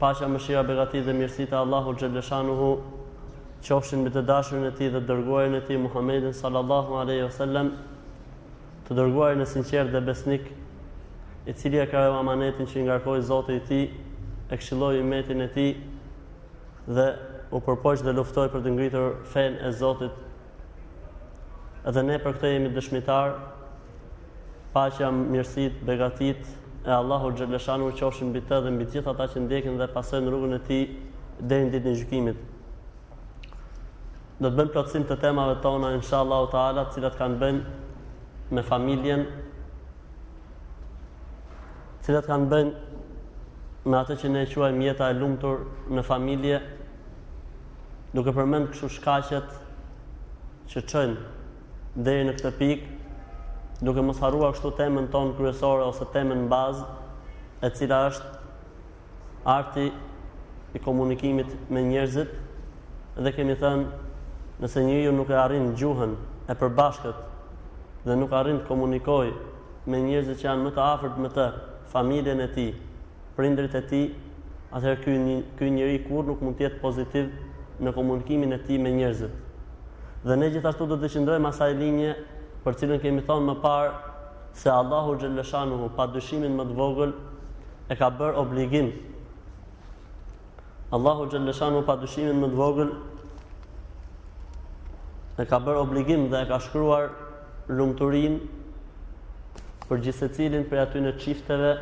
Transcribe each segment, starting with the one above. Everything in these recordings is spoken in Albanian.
Paqja, mëshira, begatitë dhe mirësitë e Allahut xhelleshanuhu qofshin mbi të dashurin e tij dhe të dërguarin e tij Muhammedin sallallahu alaihi wasallam, të dërguarin e sinqertë dhe besnik, i cili e kreu amanetin që i ngarkoi Zoti i tij, e këshilloi umetin e tij dhe u përpoq dhe luftoi për të ngritur fenë e Zotit. Edhe ne për këtë jemi dëshmitar Paqja, mirësitë, begatitë e Allahut xhelleshanuhu qofshin mbi të dhe mbi të gjithë ata që ndjekin dhe pasojnë rrugën e tij deri në ditën e gjykimit. Do të bëjmë plotësim të temave tona inshallah taala, të cilat kanë të bëjnë me familjen, të cilat kanë të bëjnë me atë që ne e quajmë jeta e lumtur në familje, duke përmend kështu shkaqet që çojnë Deri në këtë pikë, duke mos harruar kështu temën tonë kryesore ose temën bazë, e cila është arti i komunikimit me njerëzit dhe kemi thënë nëse njeriu nuk e arrin gjuhën e përbashkët dhe nuk arrin të komunikojë me njerëzit që janë më të afërt me të, familjen e tij, prindërit e tij, atëherë ky njeri kurrë nuk mund të jetë pozitiv në komunikimin e tij me njerëzit. Dhe ne gjithashtu do të qëndrojmë asaj linje për cilën kemi thonë më parë se Allahu xhelleshanuhu pa dyshimin më të vogël e ka bërë obligim. Allahu xhelleshanuhu pa dyshimin më të vogël e ka bërë obligim dhe e ka shkruar lumturinë për gjithsecilin prej atyne çifteve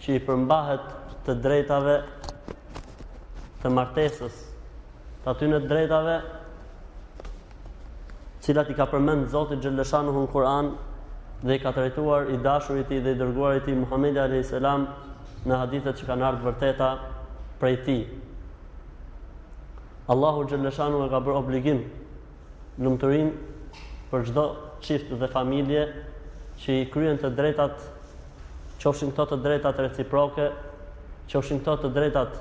që i përmbahet të drejtave të martesës, të atyne drejtave cilat i ka përmend Zoti xhelleshanuhu në Kur'an dhe i ka trajtuar i dashuri i tij dhe i dërguar i tij Muhamedi alayhis salam në hadithet që kanë ardh të vërteta prej tij. Allahu xhelleshanuhu e ka bërë obligim Lumturinë për çdo çift dhe familje që i kryen të drejtat, qofshin këto të drejtat reciproke, qofshin këto të drejtat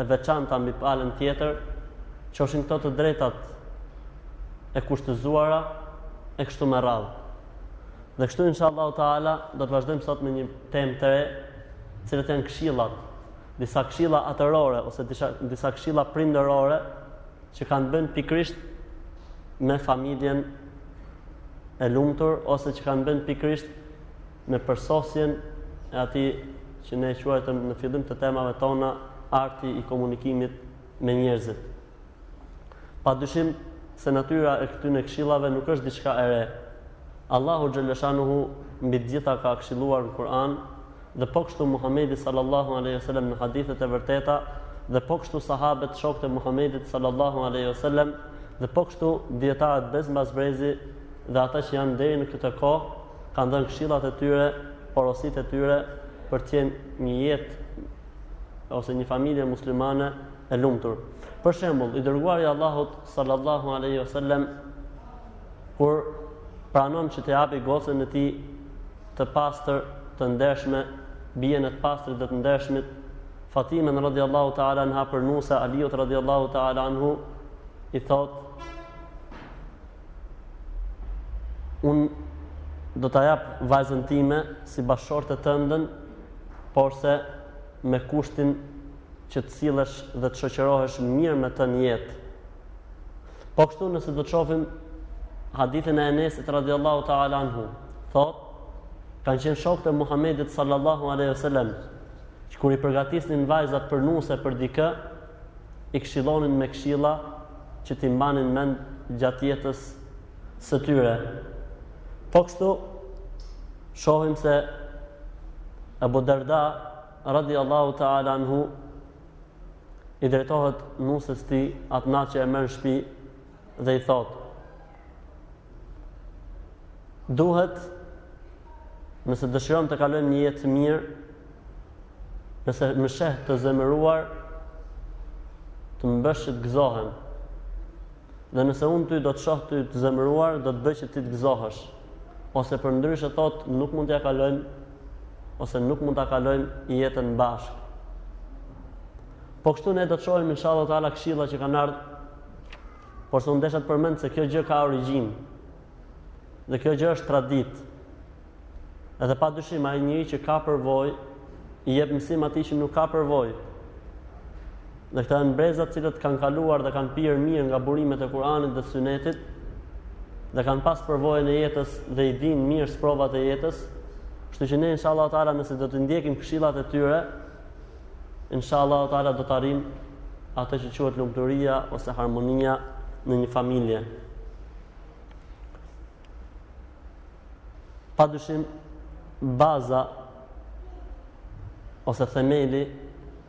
e veçanta mbi palën tjetër, qofshin këto të drejtat e kushtëzuara e kështu me radhë. Dhe kështu inshallah taala do të vazhdojmë sot me një temë të re, të cilat janë këshillat, disa këshilla atërore ose disa disa këshilla prindërore që kanë të bëjnë pikërisht me familjen e lumtur ose që kanë të bëjnë pikërisht me përsosjen e atij që ne e quajtëm në fillim të temave tona arti i komunikimit me njerëzit. Pa dyshim se natyra e këtyne këshillave nuk është diçka e re. Allahu xhelleshanuhu mbi të gjitha ka këshilluar në Kur'an Dhe po kështu Muhamedi sallallahu alejhi wasallam në hadithet e vërteta, dhe po kështu sahabët shokët e Muhamedit sallallahu alejhi wasallam, dhe po kështu dietarët brez mbas brezi dhe ata që janë deri në këtë kohë kanë dhënë këshillat e tyre, porositë e tyre për të qenë një jetë ose një familje muslimane e lumtur. Për shembull, i dërguari i Allahut sallallahu alejhi wasallam Kur pranon që të japi gocën e tij të pastër, të ndershme, bijën e të pastrit dhe të ndershmit, Fatimen radiallahu ta'ala anha për nuse Aliut radiallahu ta'ala anhu i thotë unë do ta jap vajzën time si bashkëshorte tënden porse me kushtin që të sillesh dhe të shoqërohesh mirë me të në jetë Po kështu nëse do të shohim hadithin e Enesit radhiyallahu ta'ala anhu, thotë kanë qenë shokët e Muhammedit sallallahu alaihi wasallam, që kur i përgatisnin vajzat për nuse për dikë, i këshillonin me këshilla që t'i mbanin mend gjatë jetës së tyre. Po kështu shohim se Abu Darda radhiyallahu ta'ala anhu i drejtohet nuses tij atë natë që e merr në shpi dhe i thotë duhet nëse dëshiron të kalojmë një jetë të mirë nëse më sheh të zemëruar të më bësh që të gëzohem dhe nëse unë ty do të të shoh ty të zemëruar do të bëj që ti të gëzohesh ose përndryshe thotë nuk mund t'ja kalojmë ose nuk mund ta kalojmë jetën bashkë. Po kështu ne do të shohim inshallah taala këshilla që kanë ardhur. Porse unë desha ta përmend se kjo gjë ka origjinë. Dhe kjo gjë është traditë. Edhe pa dyshim ai njeri që ka përvojë i jep mësim atij që nuk ka përvojë. Dhe këta janë breza të cilët kanë kaluar dhe kanë pirë mirë nga burimet e Kur'anit dhe Sunetit dhe kanë pas përvojën e jetës dhe i dinë mirë sprovat e jetës. Kështu që ne inshallah taala nëse do t'i ndjekim këshillat e tyre, inshallah taala do të arrijmë atë që quhet lumturia ose harmonia në një familje. Pa dyshim baza ose themeli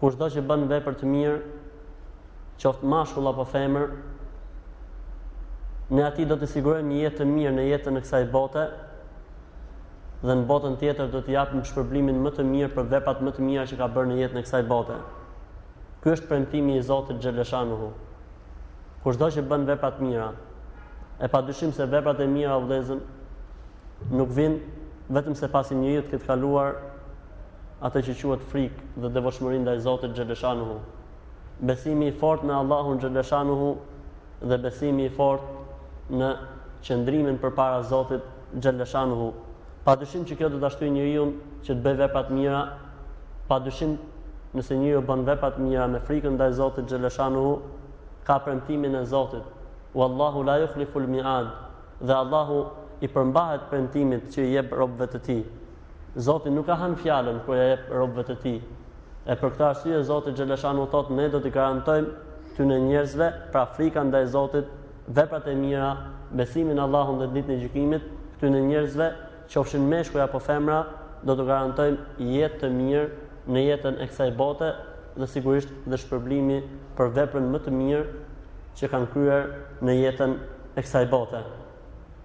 Kushdo që bën vepër të mirë, qoftë mashkull apo femër, ne atij do t'i sigurojmë një jetë të mirë në jetën e kësaj bote dhe në botën tjetër do t'i japim shpërblimin më të mirë për veprat më të mira që ka bërë në jetën e kësaj bote. Ky është premtimi i Zotit Xheleshanuhu. Kushdo që bën vepra të mira, e pa dyshim se veprat e mira vëllezër nuk vijnë vetëmse pasi njeriu të ketë kaluar atë që quhet frikë dhe devotshmëri ndaj Zotit xheleshanuhu. Besimi i fortë në Allahun xheleshanuhu dhe besimi i fortë në qëndrimin përpara Zotit xheleshanuhu. Padyshim që kjo do ta shtyjë njeriun që të bëjë vepra të mira, padyshim nëse njeriu bën vepra të mira me frikën ndaj Zotit xheleshanuhu, ka premtimin e Zotit. Wallahu la yukhlifu al-mi'ad. Dhe Allahu i përmbahet premtimit që i jep robëve të tij. Zoti nuk e han fjalën kur ja jep robëve të Tij. E për këtë arsye Zoti xhaleshanu thotë ne do t'i garantojmë këtyne njerëzve, pra frika ndaj Zotit, veprat e mira, besimin në Allahun dhe Ditën e Gjykimit, këtyne njerëzve, qofshin meshkuj apo femra, do t'u garantojmë jetë të mirë në jetën e kësaj bote dhe sigurisht dhe shpërblimi për veprën më të mirë që kanë kryer në jetën e kësaj bote.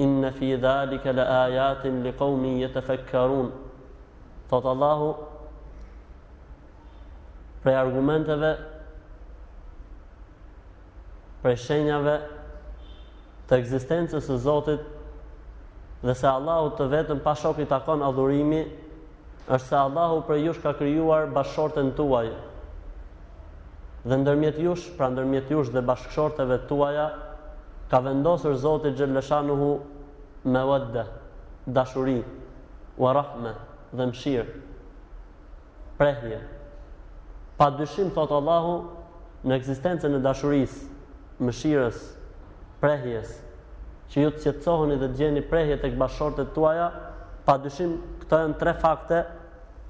Inna fi dhalika la ayatin li qaumin yatafakkarun. Thotë Allahu prej argumenteve prej shenjave të ekzistencës së Zotit dhe se Allahut të vetëm pa shok i takon adhurimi është se Allahu prej jush ka krijuar bashkëshorten tuaj. Dhe ndërmjet jush, pra ndërmjet jush dhe bashkëshorteve tuaja, ka vendosur Zoti xhelleshanuhu mewadda, dashuri, wa rahme dhe mëshirë. Prehje. Pa dyshim thotë Allahu në ekzistencën e dashurisë, mëshirës, prehjes, që ju të qetësoheni dhe të gjeni prehje tek bashkëshortet tuaja, padyshim këto janë tre fakte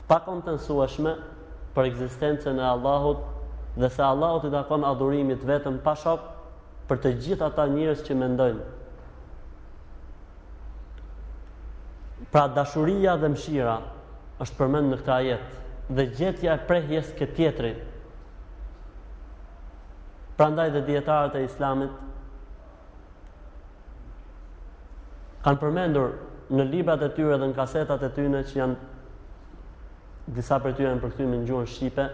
të pakontestueshme për ekzistencën e Allahut dhe se Allahut i takon adhurimi të vetëm pa shok për të gjithë ata njerëz që mendojnë. Pra dashuria dhe mëshira është përmend në këtë ajet dhe gjetja e prehjes ke tjetri. Prandaj dhe dijetarët e Islamit kanë përmendur në librat e tyre dhe në kasetat e tyne që janë disa prej tyre janë përkthyer në gjuhën shqipe,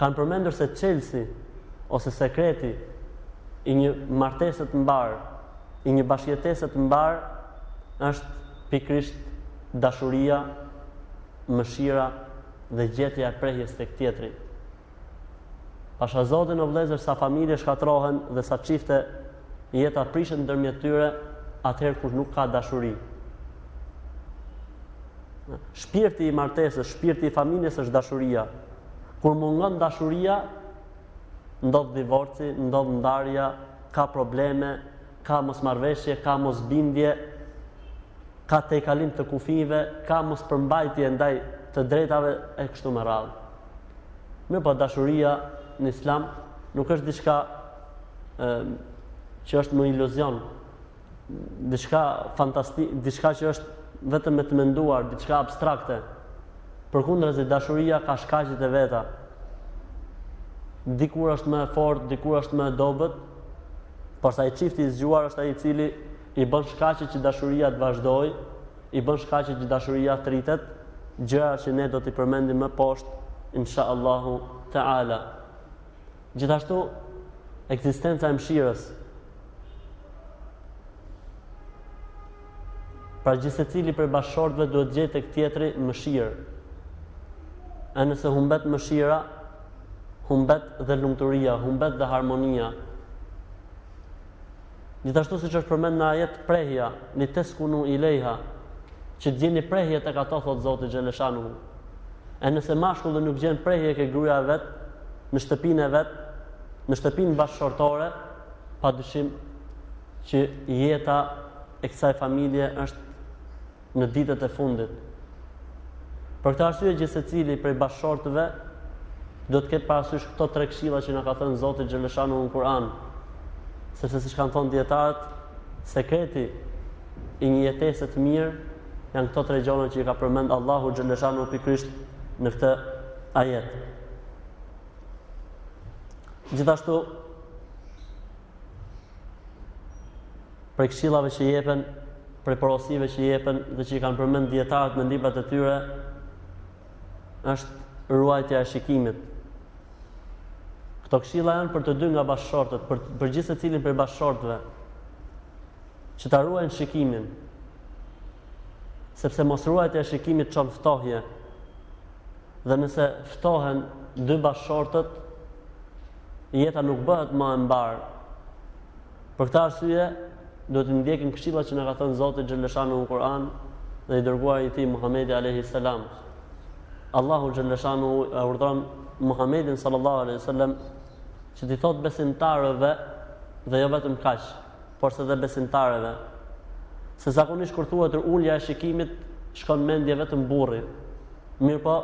kanë përmendur se çelësi ose sekreti i një martese të mbarë, i një bashkëjetese të mbarë është pikërisht dashuria, mëshira dhe gjetja e prehjes tek tjetri. Pasha Zotin o vëllezër sa familje shkatërrohen dhe sa çifte jeta prishet ndërmjet tyre atëherë kur nuk ka dashuri. Shpirti i martesës, shpirti i familjes është dashuria. Kur mungon dashuria, ndodh divorci, ndodh ndarja, ka probleme, ka mosmarrëveshje, ka mosbindje, ka tejkalim të kufijve, ka mospërmbajtje ndaj të drejtave e kështu me radhë. Mirëpo dashuria në Islam nuk është diçka ë që është një iluzion, diçka fantastik, diçka që është vetëm me të menduar, diçka abstrakte. Përkundrazi dashuria ka shkaqet e veta. Dikur është më e fortë, dikur është më e dobët, prandaj çifti i zgjuar është ai i cili i bën shkaqet që dashuria të vazhdojë i bën shkaqe që dashuria të rritet, gjëra që ne do t'i përmendim më poshtë, insha Allahu Teala. Gjithashtu, ekzistenca e mëshirës. Pra gjithsecili prej bashkëshortëve duhet të gjejë tek tjetri mëshirë. E nëse humbet mëshira, humbet dhe lumturia, humbet dhe harmonia. Gjithashtu siç është përmend në ajet prehja, li teskunu ilejha, që të gjeni prehje tek ato thot Zoti xheleshanuhu. E nëse mashkulli nuk gjen prehje ke gruaja e vet, në shtëpinë e vet, në shtëpinë bashkëshortore, padyshim që jeta e kësaj familje është në ditët e fundit. Për këtë arsye gjithsecili prej bashkëshortëve duhet të ketë parasysh këto tre këshilla që na ka thënë Zoti xheleshanuhu në Kur'an. Sepse siç kanë thënë dijetarët, sekreti i një jetese të mirë janë këto tre gjëra që i ka përmend Allahu xheleshanuhu pikërisht në këtë ajet. Gjithashtu Prej këshillave që jepen, prej porosive që jepen dhe që i kanë përmend dijetarët në librat e tyre, është ruajtja e shikimit. Këto këshilla janë për të dy nga bashkëshortët, për për gjithsecilin prej bashkëshortëve që ta ruajnë shikimin. Sepse mosruajtja e shikimit çon në ftohje. Dhe nëse ftohen dy bashkëshortët, jeta nuk bëhet më e mbarë, Për këtë arsye, duhet të ndjekim këshillat që na ka thënë Zoti xhalleshanu në Kur'an dhe i dërguari i tij Muhamedi alayhi salam. Allahu xhalleshanu e urdhëron Muhamedit sallallahu alaihi wasallam që t'i thotë besimtarëve dhe jo vetëm kaq, porse dhe besimtareve. Se zakonisht kur thuhet ulja e shikimit, shkon mendja vetëm burri. Mirëpo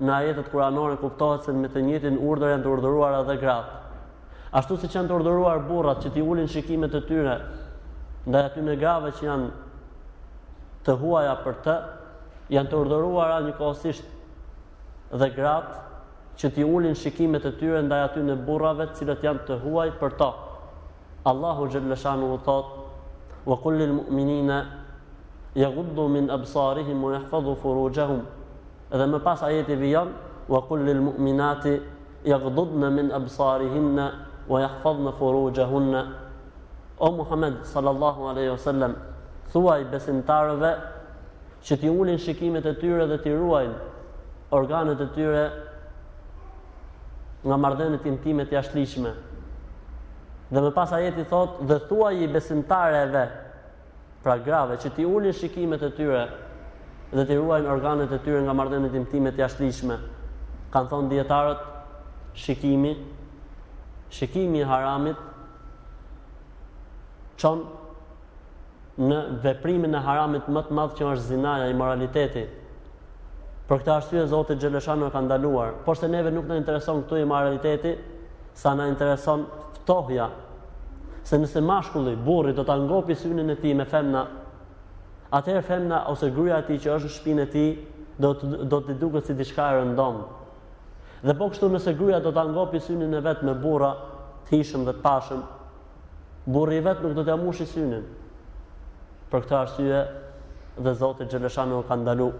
në ajetet kuranore kuptohet se me të njëjtin urdhër janë të urdhëruara edhe gratë. Ashtu siç janë të urdhëruar burrat që t'i ulin shikimet e tyre ndaj atyre grave që janë të huaja për të, janë të urdhëruara njëkohësisht dhe gratë që t'i ulin shikimet e tyre ndaj atyne burrave të cilët janë të huaj për to. Allahu Xhelleshanuhu thotë, wa kullil mu'minina, ja guddu min absarihim, wa jahfadhu furuxhahum. Dhe më pas ajeti vijon, "Wa qul lil mu'minati yaghdudna min absarihinna wa yahfazna furujahunna." O Muhammed sallallahu alaihi wasallam, thuaj besimtarëve që t'i ulin shikimet e tyre dhe t'i ruajnë organet e tyre nga marrëdhëniet intime të jashtëligjshme. Dhe më pas ajeti thotë, "Dhe thuaji besimtareve pra grave, që t'i ulin shikimet e tyre dhe t'i ruajnë organet e tyre nga marrëdhëniet intime të jashtëligjshme. Kanë thënë dijetarët, shikimi shikimi i haramit çon në veprimin e haramit më të madh që është zinaja, imoraliteti. Për këtë arsye Zoti Xheleshanu ka ndaluar, porse neve nuk na intereson këtu imoraliteti, sa na intereson ftohja. Se nëse mashkulli, burri do ta ngopi synin e tij me femna, atëherë femna ose gruaja e tij që është në shpinën e tij do t'i duket si diçka e rëndomtë. Dhe po kështu nëse gruaja do ta ngopi synin e vet me burra, të hijshëm dhe të pashëm, Burri i vet nuk do t'ja mushi synin. Për këtë arsye dhe Zoti Xheleshanu ka ndalu.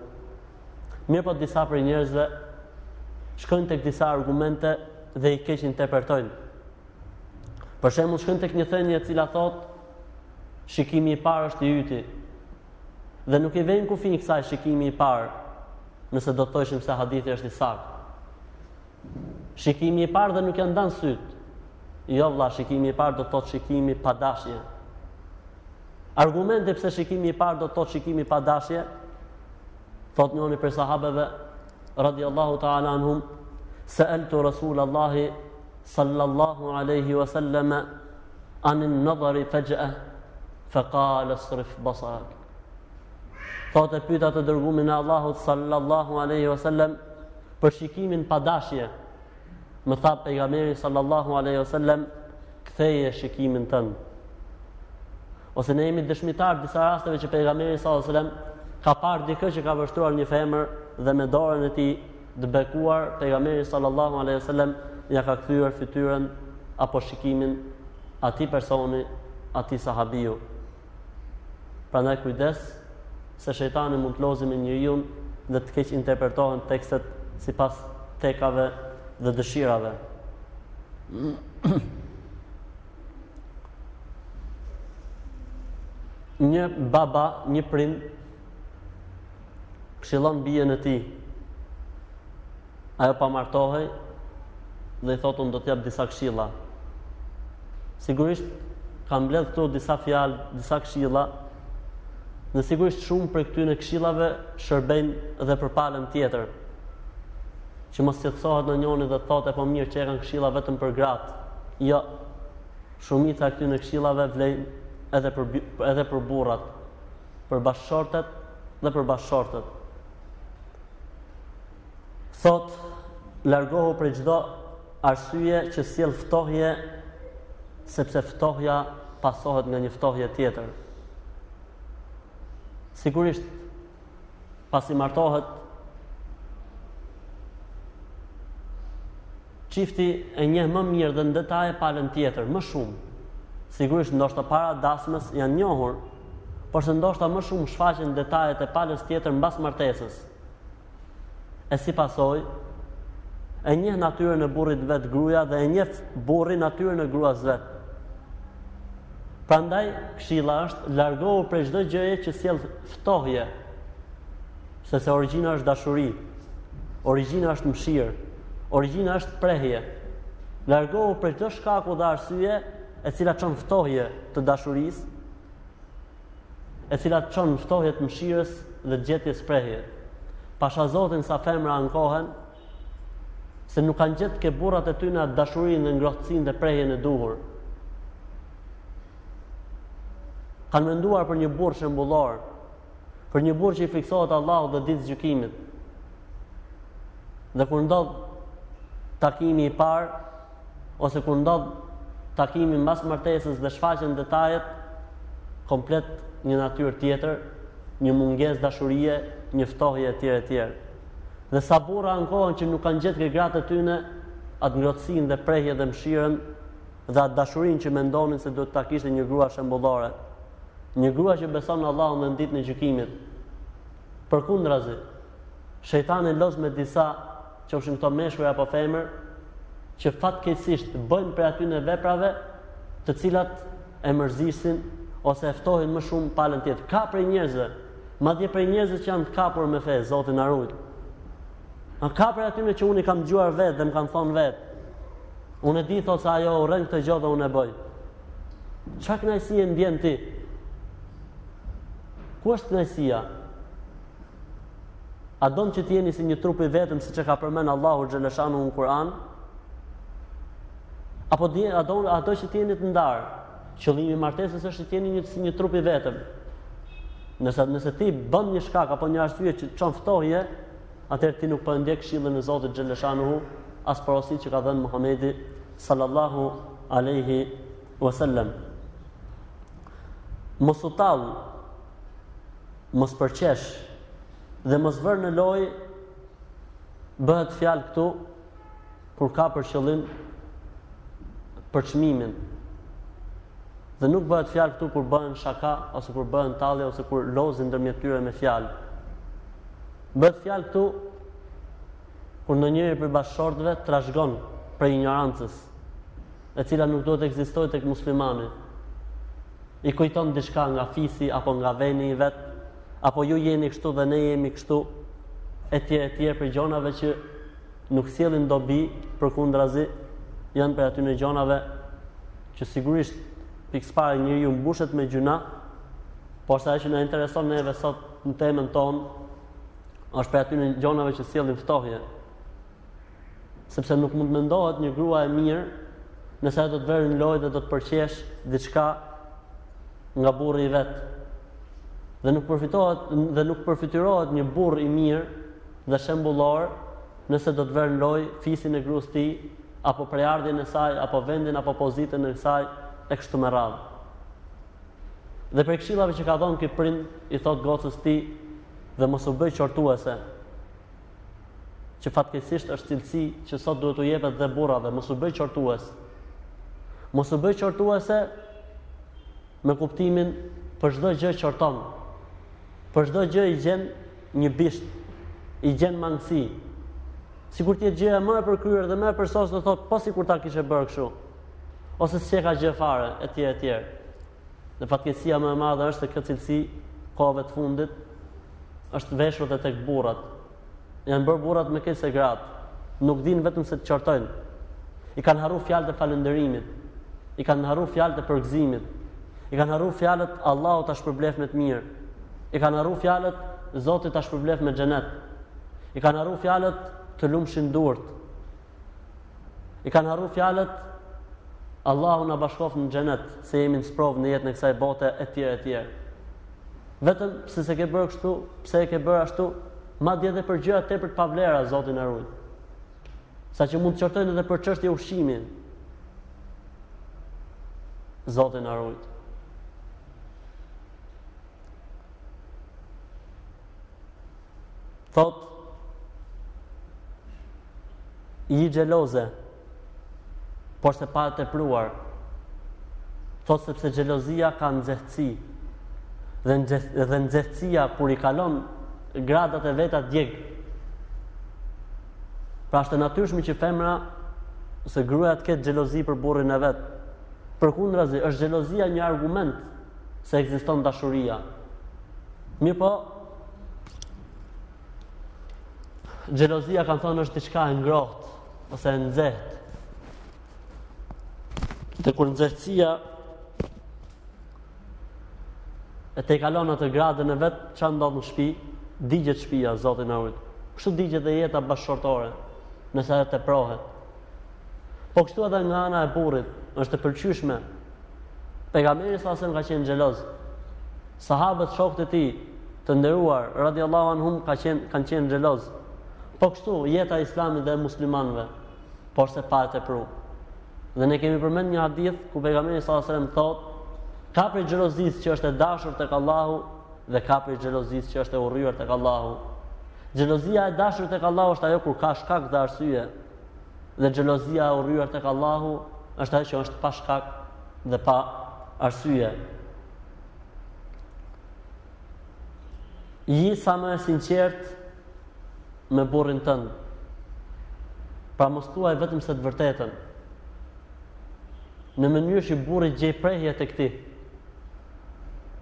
Mirëpo disa prej njerëzve shkojnë tek disa argumente dhe i keqinterpretojnë. Për shembull shkojnë tek një thënie e cila thotë shikimi i parë është i yti. Dhe nuk i vejnë kufi kësaj shikimi i parë, nëse do të thoshim se hadithi është i saktë. Shikimi i parë dhe nuk ja ndan sytë. Jo vlla, shikimi i parë do të thotë shikimi pa dashje. Argumenti pse shikimi i parë do të thotë shikimi pa dashje? Thot njëri prej sahabeve radiallahu ta'ala anhum se eltu Rasul Allahi sallallahu aleyhi wa sallam anin nëdhari fejëa fe kale sërif basarak thot e pyta të dërguarin e Allahut sallallahu aleyhi wa sallam Për shikimin pa dashje, më tha pejgamberi sallallahu alaihi wasallam, ktheje shikimin tënd. Ose ne jemi dëshmitarë disa rasteve që pejgamberi sallallahu alaihi wasallam ka parë dikë që ka vështruar një femër dhe me dorën e tij të bekuar pejgamberi sallallahu alaihi wasallam ia ka kthyer fytyrën apo shikimin atij personi, atij sahabiu. Prandaj kujdes se shejtani mund të lozi me njeriun dhe të keqinterpretohen tekstet sipas tekave dhe dëshirave. Një baba, një prind këshillon bijën e tij Ajo po martohej dhe i thotë unë do të të jap disa këshilla. Sigurisht kam mbledh këtu disa fjalë, disa këshilla. Dhe sigurisht shumë prej këtyne këshillave shërbejnë dhe për palën tjetër. Që mos cilësohet ndonjëni dhe thotë po mirë që e kanë këshilla vetëm për gratë. Jo. Shumica e këtyne këshillave vlejnë edhe për edhe për burrat, për bashkëshortet dhe për bashkëshortët. Thotë, Largohu prej çdo arsye që sjell ftohje, sepse ftohja pasohet nga një ftohje tjetër. Sigurisht, pasi martohet, çifti e njeh më mirë dhe në detaje palën tjetër, më shumë. Sigurisht ndoshta para dasmës janë njohur, por se ndoshta më shumë shfaqen detajet e palës tjetër mbas martesës. E si pasojë, e njeh natyrën e burrit të vet gruaja dhe e njeh burri natyrën e gruas së vet. Prandaj këshilla është largohu prej çdo gjëje që sjell ftohje. Sepse origjina është dashuri. Origjina është mëshirë. Origjina është prehje. Largohu prej çdo shkaku dhe arsye e cila çon ftohje të dashurisë, e cila çon ftohje të mëshirës dhe gjetjes prehje. Pasha Zotin sa femra ankohen se nuk kanë gjetë ke burrat e tyne atë dashurinë dhe ngrohtësinë dhe prehjen e duhur. Kanë menduar për një burrë shembullor, Për një burrë që i friksohet Allahut dhe ditës së gjykimit. Dhe kur ndodh takimi i parë ose kur ndodh takimi mbas martesës dhe shfaqen detajet komplet një natyrë tjetër, një mungesë dashurie, një ftohje etj etj. Dhe sa burra ankohen që nuk kanë gjetë ke gratë e tyne atë ngrohtësinë dhe prehjen dhe mëshirën dhe atë dashurinë që mendonin se do ta kishte një grua shembullore. Një grua që beson në Allahun dhe në ditën e gjykimit, përkundrazi, shejtani loz me disa, qofshin këto meshkuj apo femër, që fatkeqësisht bëjnë për aty në veprave, të cilat e mërzisin ose e ftohin më shumë palën tjetër. Ka prej njerëzve, madje prej njerëzve që janë të kapur me fe, Zoti na ruajt. Ka prej atyne që unë i kam dëgjuar vetë dhe më kanë thonë vetë. Unë e di thotë se ajo urren këtë gjë dhe unë e bëj. Ça kënaqësie ndjen ti? Ku është kënaqësia? A don që t'jeni si një trup i vetëm siç e ka përmend Allahu Xheleshanuhu në Kur'an? Apo do, a don ato që t'jeni të ndarë? Qëllimi i martesës është që t'jeni një, si një trup i vetëm. Nëse, nëse ti bën një shkak apo një arsye që çon në ftohje, atëherë ti nuk po e ndjek këshillën e Zotit Xheleshanuhu, as porositë që ka dhënë Muhamedi sallallahu alejhi ve sel-lem mos u tall mos përqesh dhe mos vër në lojë bëhet fjalë këtu kur ka për qëllim përçmimin. Dhe nuk bëhet fjalë këtu kur bëhen shaka ose kur bëhen tallje ose kur lozin ndërmjet tyre me fjalë. Bëhet fjalë këtu kur ndonjëri prej bashkëshortëve trashëgon prej injorancës, e cila nuk duhet të ekzistojë tek muslimani, i kujton diçka nga fisi apo nga veni i vet, apo ju jeni kështu dhe ne jemi kështu, etj etj prej gjonave që nuk sjellin dobi, përkundrazi janë prej atyne gjonave që sigurisht pikësparë njeriu mbushet me gjynah, por ajo që na intereson neve sot në temën tonë, është prej atyne gjonave që sjellin ftohje. Sepse nuk mund të mendohet një grua e mirë nëse ajo do të vërë në lojë dhe do të përqesh diçka nga burri i vet. Dhe nuk përfitohet dhe nuk përfytyrohet një burrë i mirë dhe shembullor nëse do të vërë në lojë fisin e gruas së tij apo prejardhjen e saj apo vendin apo pozitën e saj e kështu me radhë. Dhe prej këshillave që ka dhënë ky prind i thotë gocës tij dhe mos u bëj qortuese. Që fatkeqësisht është cilësi që sot duhet t'u jepet dhe burrave, mos u bëj qortues. Mos u bëj qortuese me kuptimin për çdo gjë qorton. Për çdo gjë i gjen një bisht, i gjen mangësi. Sikur të jetë gjëja më e përkryer dhe më e përsosur, thotë po sikur ta kishe bërë kështu. ose s'e ka gjë fare etj etj. Dhe fatkeqësia më e madhe është se kjo cilësi kohëve të fundit është veshur edhe tek burrat. Janë bërë burrat më keq se gratë. Nuk dinë vetëm se të qortojnë. I kanë harruar fjalët e falënderimit. I kanë harruar fjalët e përgëzimit. I kanë harruar fjalët Allahu ta shpërbleftë me të mirë. I kanë harruar fjalët Zoti ta shpërbleftë me xhenet. I kanë harruar fjalët të lumshin duart. I kanë harru fjalët Allahu na bashkoftë në xhenet, se jemi në sprovë në jetën e kësaj bote etj etj. Vetëm pse s'e ke bërë kështu, pse e ke bërë ashtu, madje edhe për gjëra tepër të pavlera Zoti na ruajt. Saqë mund të qortojnë edhe për çështje ushqimi. Zoti na ruajt. Thotë ji xheloze por se pa e tepruar. Thotë sepse xhelozia ka nxehtësi. Dhe nxehtësia kur i kalon gradat e veta djeg. Pra është e natyrshme që femra ose gruaja të ketë xhelozi për burrin e vet. Përkundrazi është xhelozia një argument se ekziston dashuria. Mirëpo xhelozia kanë thënë është diçka e ngrohtë ose e nxehtë. Dhe kur nxehtësia e tejkalon atë gradën e vet, ça ndodh në shtëpi, digjet shtëpia, Zoti na ruajt. Kështu digjet dhe jeta bashkëshortore, nëse ajo teprohet. Po kështu edhe nga ana e burrit, është e pëlqyeshme. Pejgamberi salallahu alejhi ue selem ka qenë xheloz. Sahabët shokët e tij të nderuar radiallahu anhum ka qenë kanë qenë xheloz. Po kështu jeta e Islamit dhe e muslimanëve, por se pa e tepru. Dhe ne kemi përmend një hadith ku pejgamberi salallahu alejhi ue selem thotë ka prej xhelozisë që është e dashur tek Allahu dhe ka prej xhelozisë që është e urryer tek Allahu. Xhelozia e dashur tek Allahu është ajo kur ka shkak dhe arsye. Dhe xhelozia e urryer tek Allahu është ajo që është pa shkak dhe pa arsye. Ji sa më e sinqertë me burrin tënd. Pra mos thuaj vetëm se të vërtetën. Në mënyrë që burri të gjejë prehje tek ti.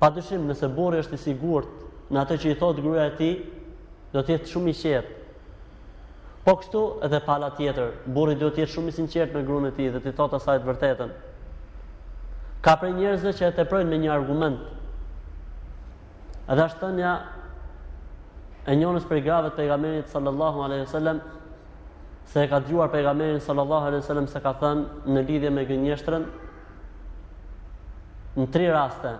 Pa dyshim nëse burri është i sigurt në atë që i thotë gruaja e tij, do të jetë shumë i qetë. Po kështu edhe pala tjetër, burri duhet të jetë shumë i sinqert me gruan e tij dhe t'i thotë asaj të vërtetën. Ka prej njerëzve që e teprojnë me një argument. Edhe është thënia e njënës prej grave të pejgamberit sallallahu alaihi wasallam se e ka dëgjuar pejgamberin sallallahu alaihi wasallam se ka thënë në lidhje me gënjeshtrën në tri raste,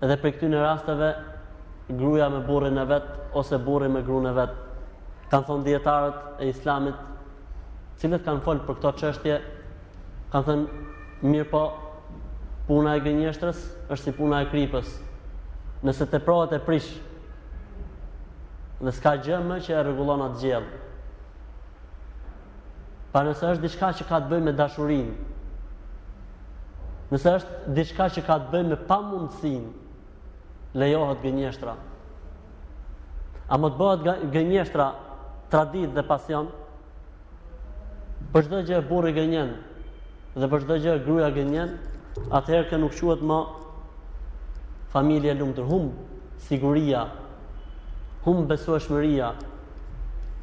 edhe prej këtyne rasteve, gruja me burrin e vet, ose burri me grun e vet, kanë thonë dijetarët e islamit, të cilët kanë folë për këto çështje, kanë thënë mirëpo, puna e gënjeshtrës është si puna e kripës, nëse teprohet e prish, dhe s'ka gjë më që e rregullon atë gjellë. Pra nëse është diçka që ka të bëjë me dashurinë, nëse është diçka që ka të bëjë me pamundësinë, lejohet gënjeshtra. Ama të bëhet gënjeshtra traditë dhe pasion? Për çdo gjë burri gënjen dhe për çdo gjë gruaja gënjen, atëherë kjo nuk quhet më familje e lumtur, humb siguria, humb besueshmëria.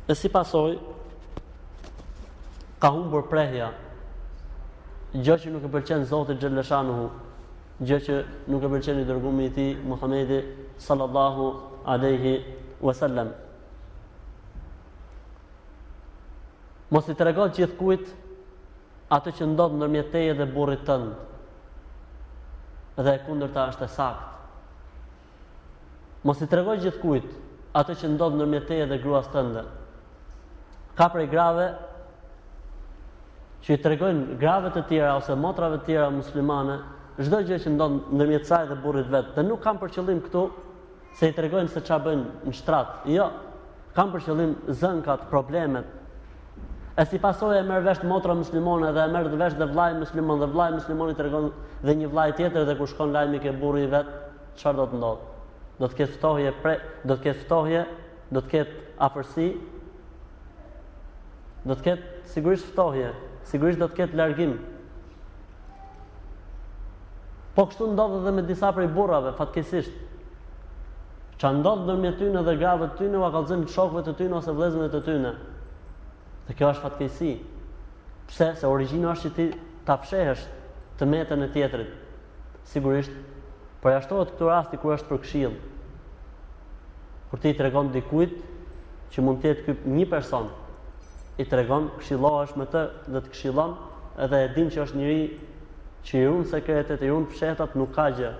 E si pasojë, Ka humbur prehja, gjë që nuk e pëlqen Zoti xhelleshanuhu, gjë që nuk e pëlqen i dërgumi i tij Muhamedi sallallahu alaihi wasallam. Mos i trego gjithkujt atë që ndodh ndërmjet teje dhe burrit tënd. Dhe e kundërta është e saktë. Mos i trego gjithkujt atë që ndodh ndërmjet teje dhe gruas tënde. Ka prej grave që i tregojnë grave të tjera ose motrave të tjera muslimane çdo gjë që ndodh ndërmjet saj dhe burrit vet. Dhe nuk kam për qëllim këtu se i tregojnë se ça bëjnë në shtrat. Jo. Kam për qëllim zënkat, problemet. E si pasojë e merr vesh motra muslimane dhe e merr vesh dhe vllai musliman dhe vllai musliman i tregon dhe një vllai tjetër dhe kur shkon lajmi ke burri i vet, çfarë do të ndodhë? Do të ketë ftohje, pre, do të ketë ftohje, do të ketë afërsi, do të ketë sigurisht ftohje, sigurisht do të ketë largim, Po kështu ndodh edhe me disa prej burrave, fatkeqësisht. Ça ndodh ndërmjet tyne dhe grave të tyne, ua kallëzojnë shokëve të tyne ose vllezërve të tyne. Dhe kjo është fatkeqësi. Pse? Se origjina është që ti ta fshehësh të metën e tjetrit. Sigurisht, përjashtohet këtu rasti kur është për këshillë. Kur ti i tregon dikujt që mund të jetë ky një person, i tregon, këshillohesh me të dhe të këshillon, edhe e din që është njeri që i run sekretet, i run fshehtat, nuk ka gjë.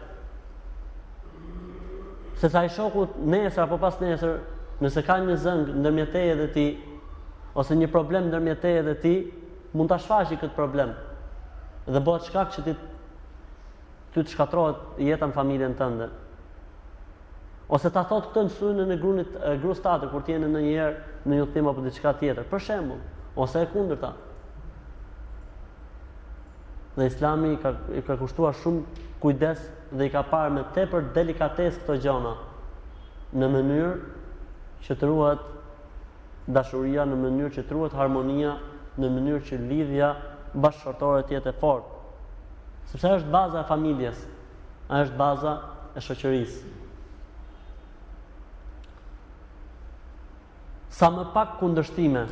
Sesa i shokut nesër apo pas nesër, nëse ka një zënkë ndërmjet teje dhe tij, ose një problem ndërmjet teje dhe tij, mund ta shfaqë këtë problem. Dhe bëhet shkak që ti ty të shkatërrohet jeta në familjen tënde. Ose ta thotë këtë në syrin e grunit e grusë tate kur të jeni në një herë në një udhëtim apo diçka tjetër. Për shembull, ose e kundërta. Dhe Islami i ka i ka kushtuar shumë kujdes dhe i ka parë me tepër delikatesë këto gjëra në mënyrë që të ruhet dashuria në mënyrë që të ruhet harmonia, në mënyrë që lidhja bashkëshortore të jetë e fortë. Sepse ajo është baza e familjes, ajo është baza e shoqërisë. Sa më pak kundërshtime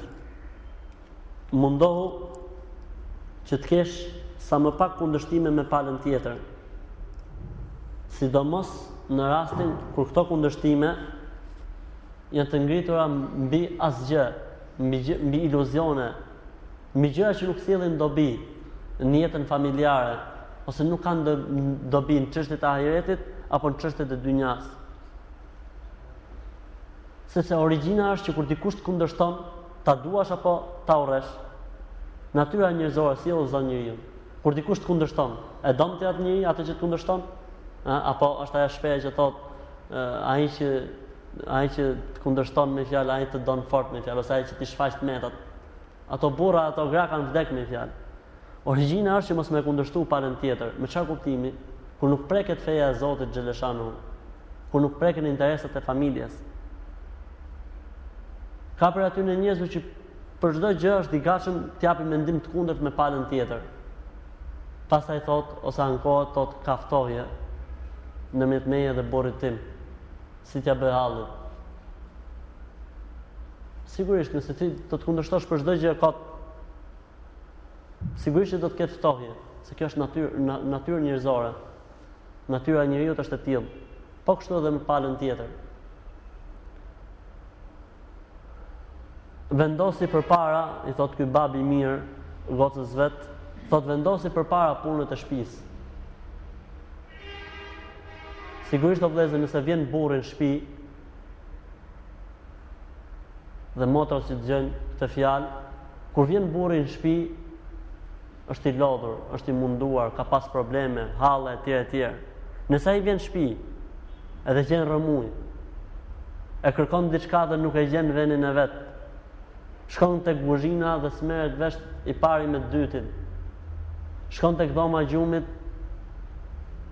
mundohu që të kesh sa më pak kundërshtime me palën tjetër. Sidomos në rastin kur këto kundërshtime janë të ngritura mbi asgjë, mbi gjë, mbi iluzione, mbi gjëra që nuk sjellin dobi në jetën familjare ose nuk kanë dobi në çështjet e ahiretit apo në çështjet e dynjasë. Sepse origjina është që kur dikush të kundërshton, ta duash apo ta urresh, natyra njerëzore si e ka zakon njeriu. Kur dikush të kundërshton, e don ti atë njeri, atë që të kundërshton? Ë, apo është ajo shprehja që thot, ai që ai që të kundërshton me i fjalë, ai të don fort me i fjalë, ose ai që t'i shfaq të metat. Ato burra, ato gra kanë vdek me i fjalë. Origjina është që mos me e kundërshtu palën tjetër. Me çfarë kuptimi? Kur nuk preket feja e Zotit xheleshanu, kur nuk preken interesat e familjes. Ka prej atyne njerëzve që Për çdo gjë është i gatshëm të japë mendim të kundërt me palën tjetër. Pastaj thotë ose ankohet thotë ka ftohje ndërmjet meje dhe burrit tim. Si t'ja bëj hallit? Sigurisht, nëse ti do të kundërshtosh për çdo gjë kot, sigurisht që do të ketë ftohje, se kjo është natyrë na, natyrë njerëzore. Natyra e njeriut është e tillë. Po kështu edhe me palën tjetër. vendosi përpara, i thot ky bab i mirë gocës vet, thot vendosi përpara punët e shtëpisë. Sigurisht o vëllezër, nëse vjen burri në shtëpi dhe motrat që dëgjojnë këtë fjalë, kur vjen burri në shtëpi, është i lodhur, është i munduar, ka pas probleme, halle etj etj. Nëse ai vjen në shtëpi edhe gjen rrëmujë, e kërkon diçka dhe nuk e gjen n'vendin e vet. Shkon tek kuzhina dhe s'merret vesh i pari me të dytin. Shkon tek dhoma gjumit,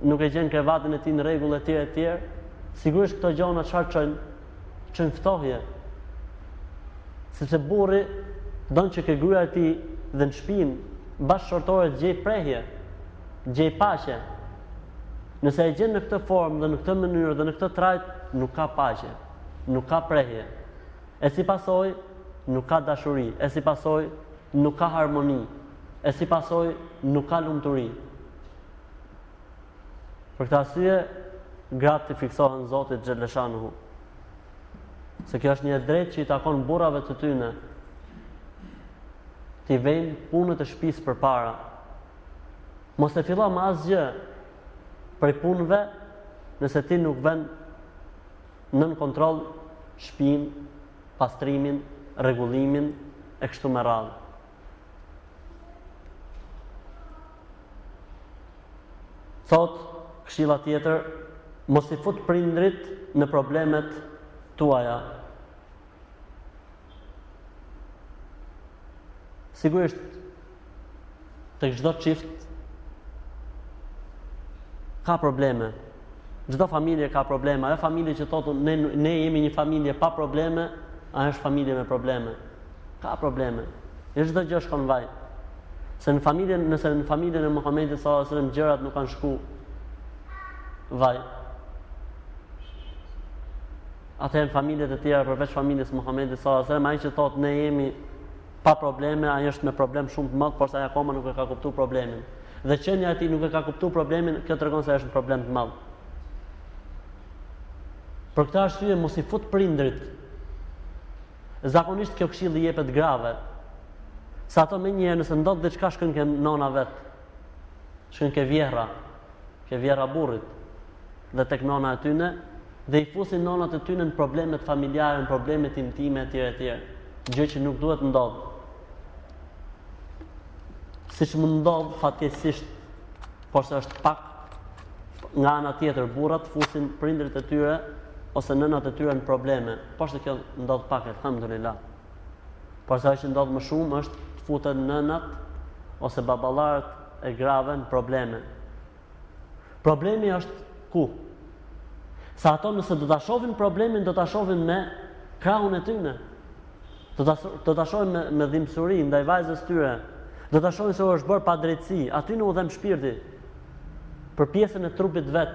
nuk e gjen krevatin e tij në rregull etj etj. Sigurisht këto gjona çfarë çojnë? çojnë ftohje. Sepse burri don që ke gruaja e tij dhe në shpinë bashkëshortore të gjej prehje, të gjej paqe. Nëse e gjen në këtë formë dhe në këtë mënyrë dhe në këtë trajt, nuk ka paqe, nuk ka prehje. E si pasoj, nuk ka dashuri, e si pasoj, nuk ka harmoni, e si pasoj, nuk ka lumturi. Për këtë arsye, gratë t'i frikësohen Zotit xhele shanuhu. Se kjo është një e drejtë që i takon burrave të tyne, t'i vejnë punët e shpis përpara. Mos e fillo më asgjë prej punëve, nëse ti nuk ven nën kontroll shpin, pastrimin, rregullimin, e kështu me radhë. Thot, këshilla tjetër, mos i fut prindrit në problemet tuaja. Sigurisht, tek çdo çift ka probleme. Çdo familje ka probleme. Ajo familje që thotë ne, ne jemi një familje pa probleme, ajo është familje me probleme. Ka probleme. Jo çdo gjë shkon vaj. Se në familjen, nëse në familjen e Muhamedit sallallahu alajhi wasallam gjërat nuk kanë shku vaj. Atëherë familjet e tjera përveç familjes së Muhamedit sallallahu alajhi wasallam, ai që thotë ne jemi pa probleme, ai është me problem shumë të madh, porse ai akoma nuk e ka kuptuar problemin. Dhe që ai nuk e ka kuptuar problemin, kjo tregon se është në problem të madh. Për këtë arsye mos i fut prindrit Zakonisht kjo këshillë i jepet grave, se ato menjëherë nëse ndodh diçka shkon ke nona vet. Shkon ke vjehrra, ke vjehrra burrit dhe tek nona e tyne dhe i fusin nonat e tyne në problemet familjare, në problemet intime etj etj. Gjë që nuk duhet ndodh. Siç mund ndodh fatkeqësisht, porse është pak nga ana tjetër burrat fusin prindërit e tyre ose nënat e tyre në probleme. Po ashtu kjo ndodh pak elhamdulillah. Por sa që ndodh më shumë është të futen nënat ose baballarët e grave në probleme. Problemi është ku? Sa ato nëse do ta shohin problemin, do ta shohin me krahun e tyre. Do ta do ta shohin me, me dhimbsuri ndaj vajzës tyre. Do ta shohin se u është bërë padrejtësi. Atyne u dhem shpirti. për pjesën e trupit vet.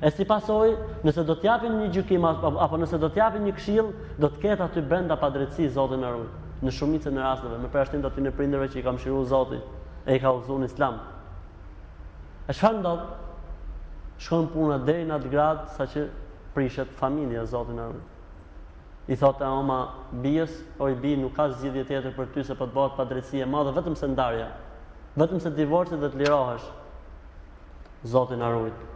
E si pasojë, nëse do të japin një gjykim apo nëse do të japin një këshill, do të ketë aty brenda padrejtësi Zoti na ruaj. Në shumicën e rasteve, me përjashtim të atyre prindërve që i ka mshiru Zoti e i ka udhëzuar në Islam. E çfarë ndodh? Shkon puna deri në atë grad saqë prishet familja Zoti na ruaj. I thotë e oma bijës, Oj bijë, nuk ka zgjidhje tjetër për ty se po të bëhet padrejtësi e madhe vetëm se ndarja. Vetëm se divorci dhe të lirohesh. Zoti na rujt.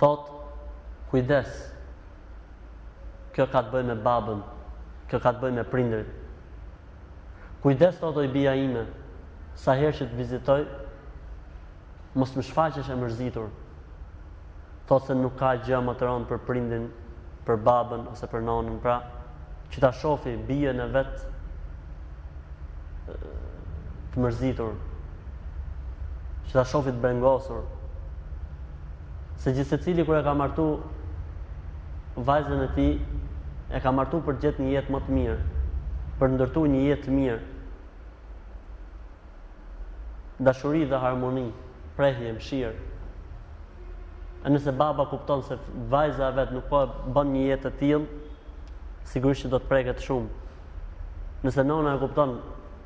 Thot, kujdes, kjo ka të bëj me babën, kjo ka të bëj me prindrit. Kujdes thot oj bija ime, sa herë që të vizitoj, mos më shfaqesh e mërzitur. Thotë se nuk ka gjë më të rëndë për prindin, për babën ose për nonën, pra që ta shofi bijën e vet të mërzitur, që ta shofi të brengosur. Se gjithsecili kur e ka martu vajzën e tij, e ka martu për të gjetë një jetë më të mirë, për të ndërtuar një jetë të mirë. Dashuri dhe harmoni, prehje, mëshirë. E nëse baba kupton se vajza e vet nuk po e bën një jetë të tillë, sigurisht që do të preket shumë. Nëse nona e kupton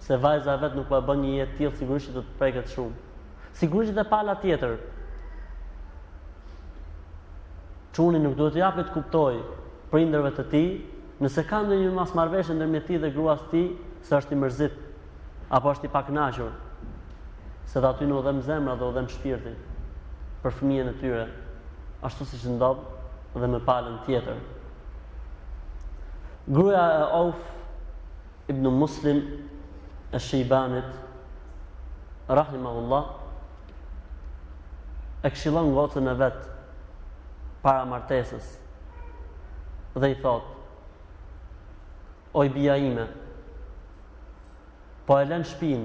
se vajza e vet nuk po e bën një jetë të tillë, sigurisht që do të preket shumë. Sigurisht dhe pala tjetër. Çuni nuk duhet të japi të kuptoj prindërve të tij, nëse ka ndonjë mosmarrëveshje ndërmjet tij dhe gruas tij, se është i mërzit apo është i paknaqur. Se dhe atyne u dhem zemra dhe u dhem shpirti për fëmijën e tyre, ashtu siç ndodh dhe me palën tjetër. Gruaja e Auf Ibn Muslim esh-Shejbanit rahimahullah e këshillon gocën e vet para martesës dhe i thot Oj bija ime po e lën shpin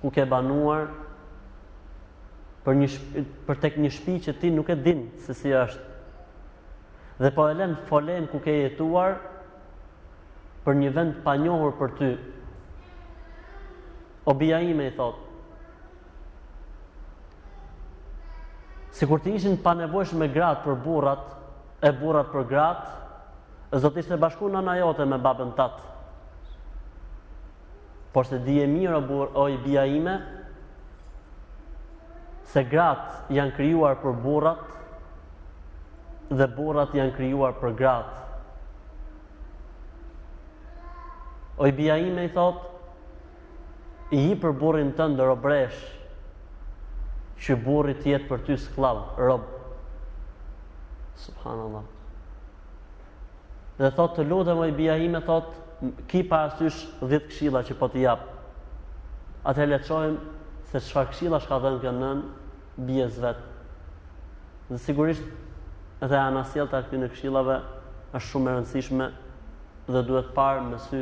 ku ke banuar për një shpi, për tek një shpi që ti nuk e din se si është dhe po e lën folen ku ke jetuar për një vend të panjohur për ty. O bija ime i thotë. Sikur të ishin të panevojshme gratë për burrat, e burrat për gratë, do të ishte bashku nëna jote me babën tat. Porse dije mirë o burr, oj bija ime, se gratë janë krijuar për burrat dhe burrat janë krijuar për gratë. Oj bija ime i thotë, ji për burrin tënd robëreshë, që burri të jetë për ty skllav, rob. Subhanallah. Dhe thotë të lutem oj bija ime thotë, ki parasysh 10 këshilla që po t'i jap. Atëherë le të shohim se çfarë këshillash ka dhënë kjo nënë bijës vet. Dhe sigurisht dhe anasjellta e këtyre këshillave është shumë e rëndësishme dhe duhet parë me sy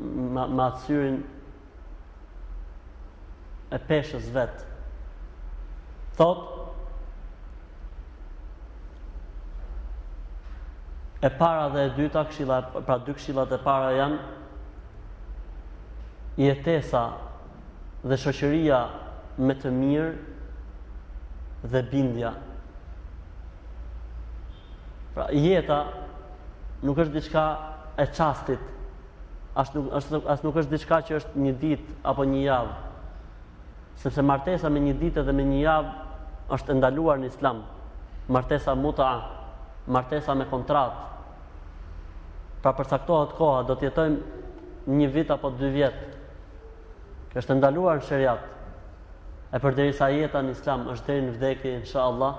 me, me atë syrin e peshës vet. Thotë e para dhe e dyta këshilla, pra dy këshillat e para janë jetesa dhe shoqëria me të mirë dhe bindja. Pra, jeta nuk është diçka e çastit. As nuk është as nuk është diçka që është një ditë apo një javë. Sepse martesa me një ditë dhe me një javë është e ndaluar në Islam. Martesa muta, martesa me kontratë. Pra përcaktohet koha, do të jetojmë një vit apo dy vjet. Kjo është e ndaluar në sheriat. E përderisa jeta në islam është deri në vdekje, insha Allah,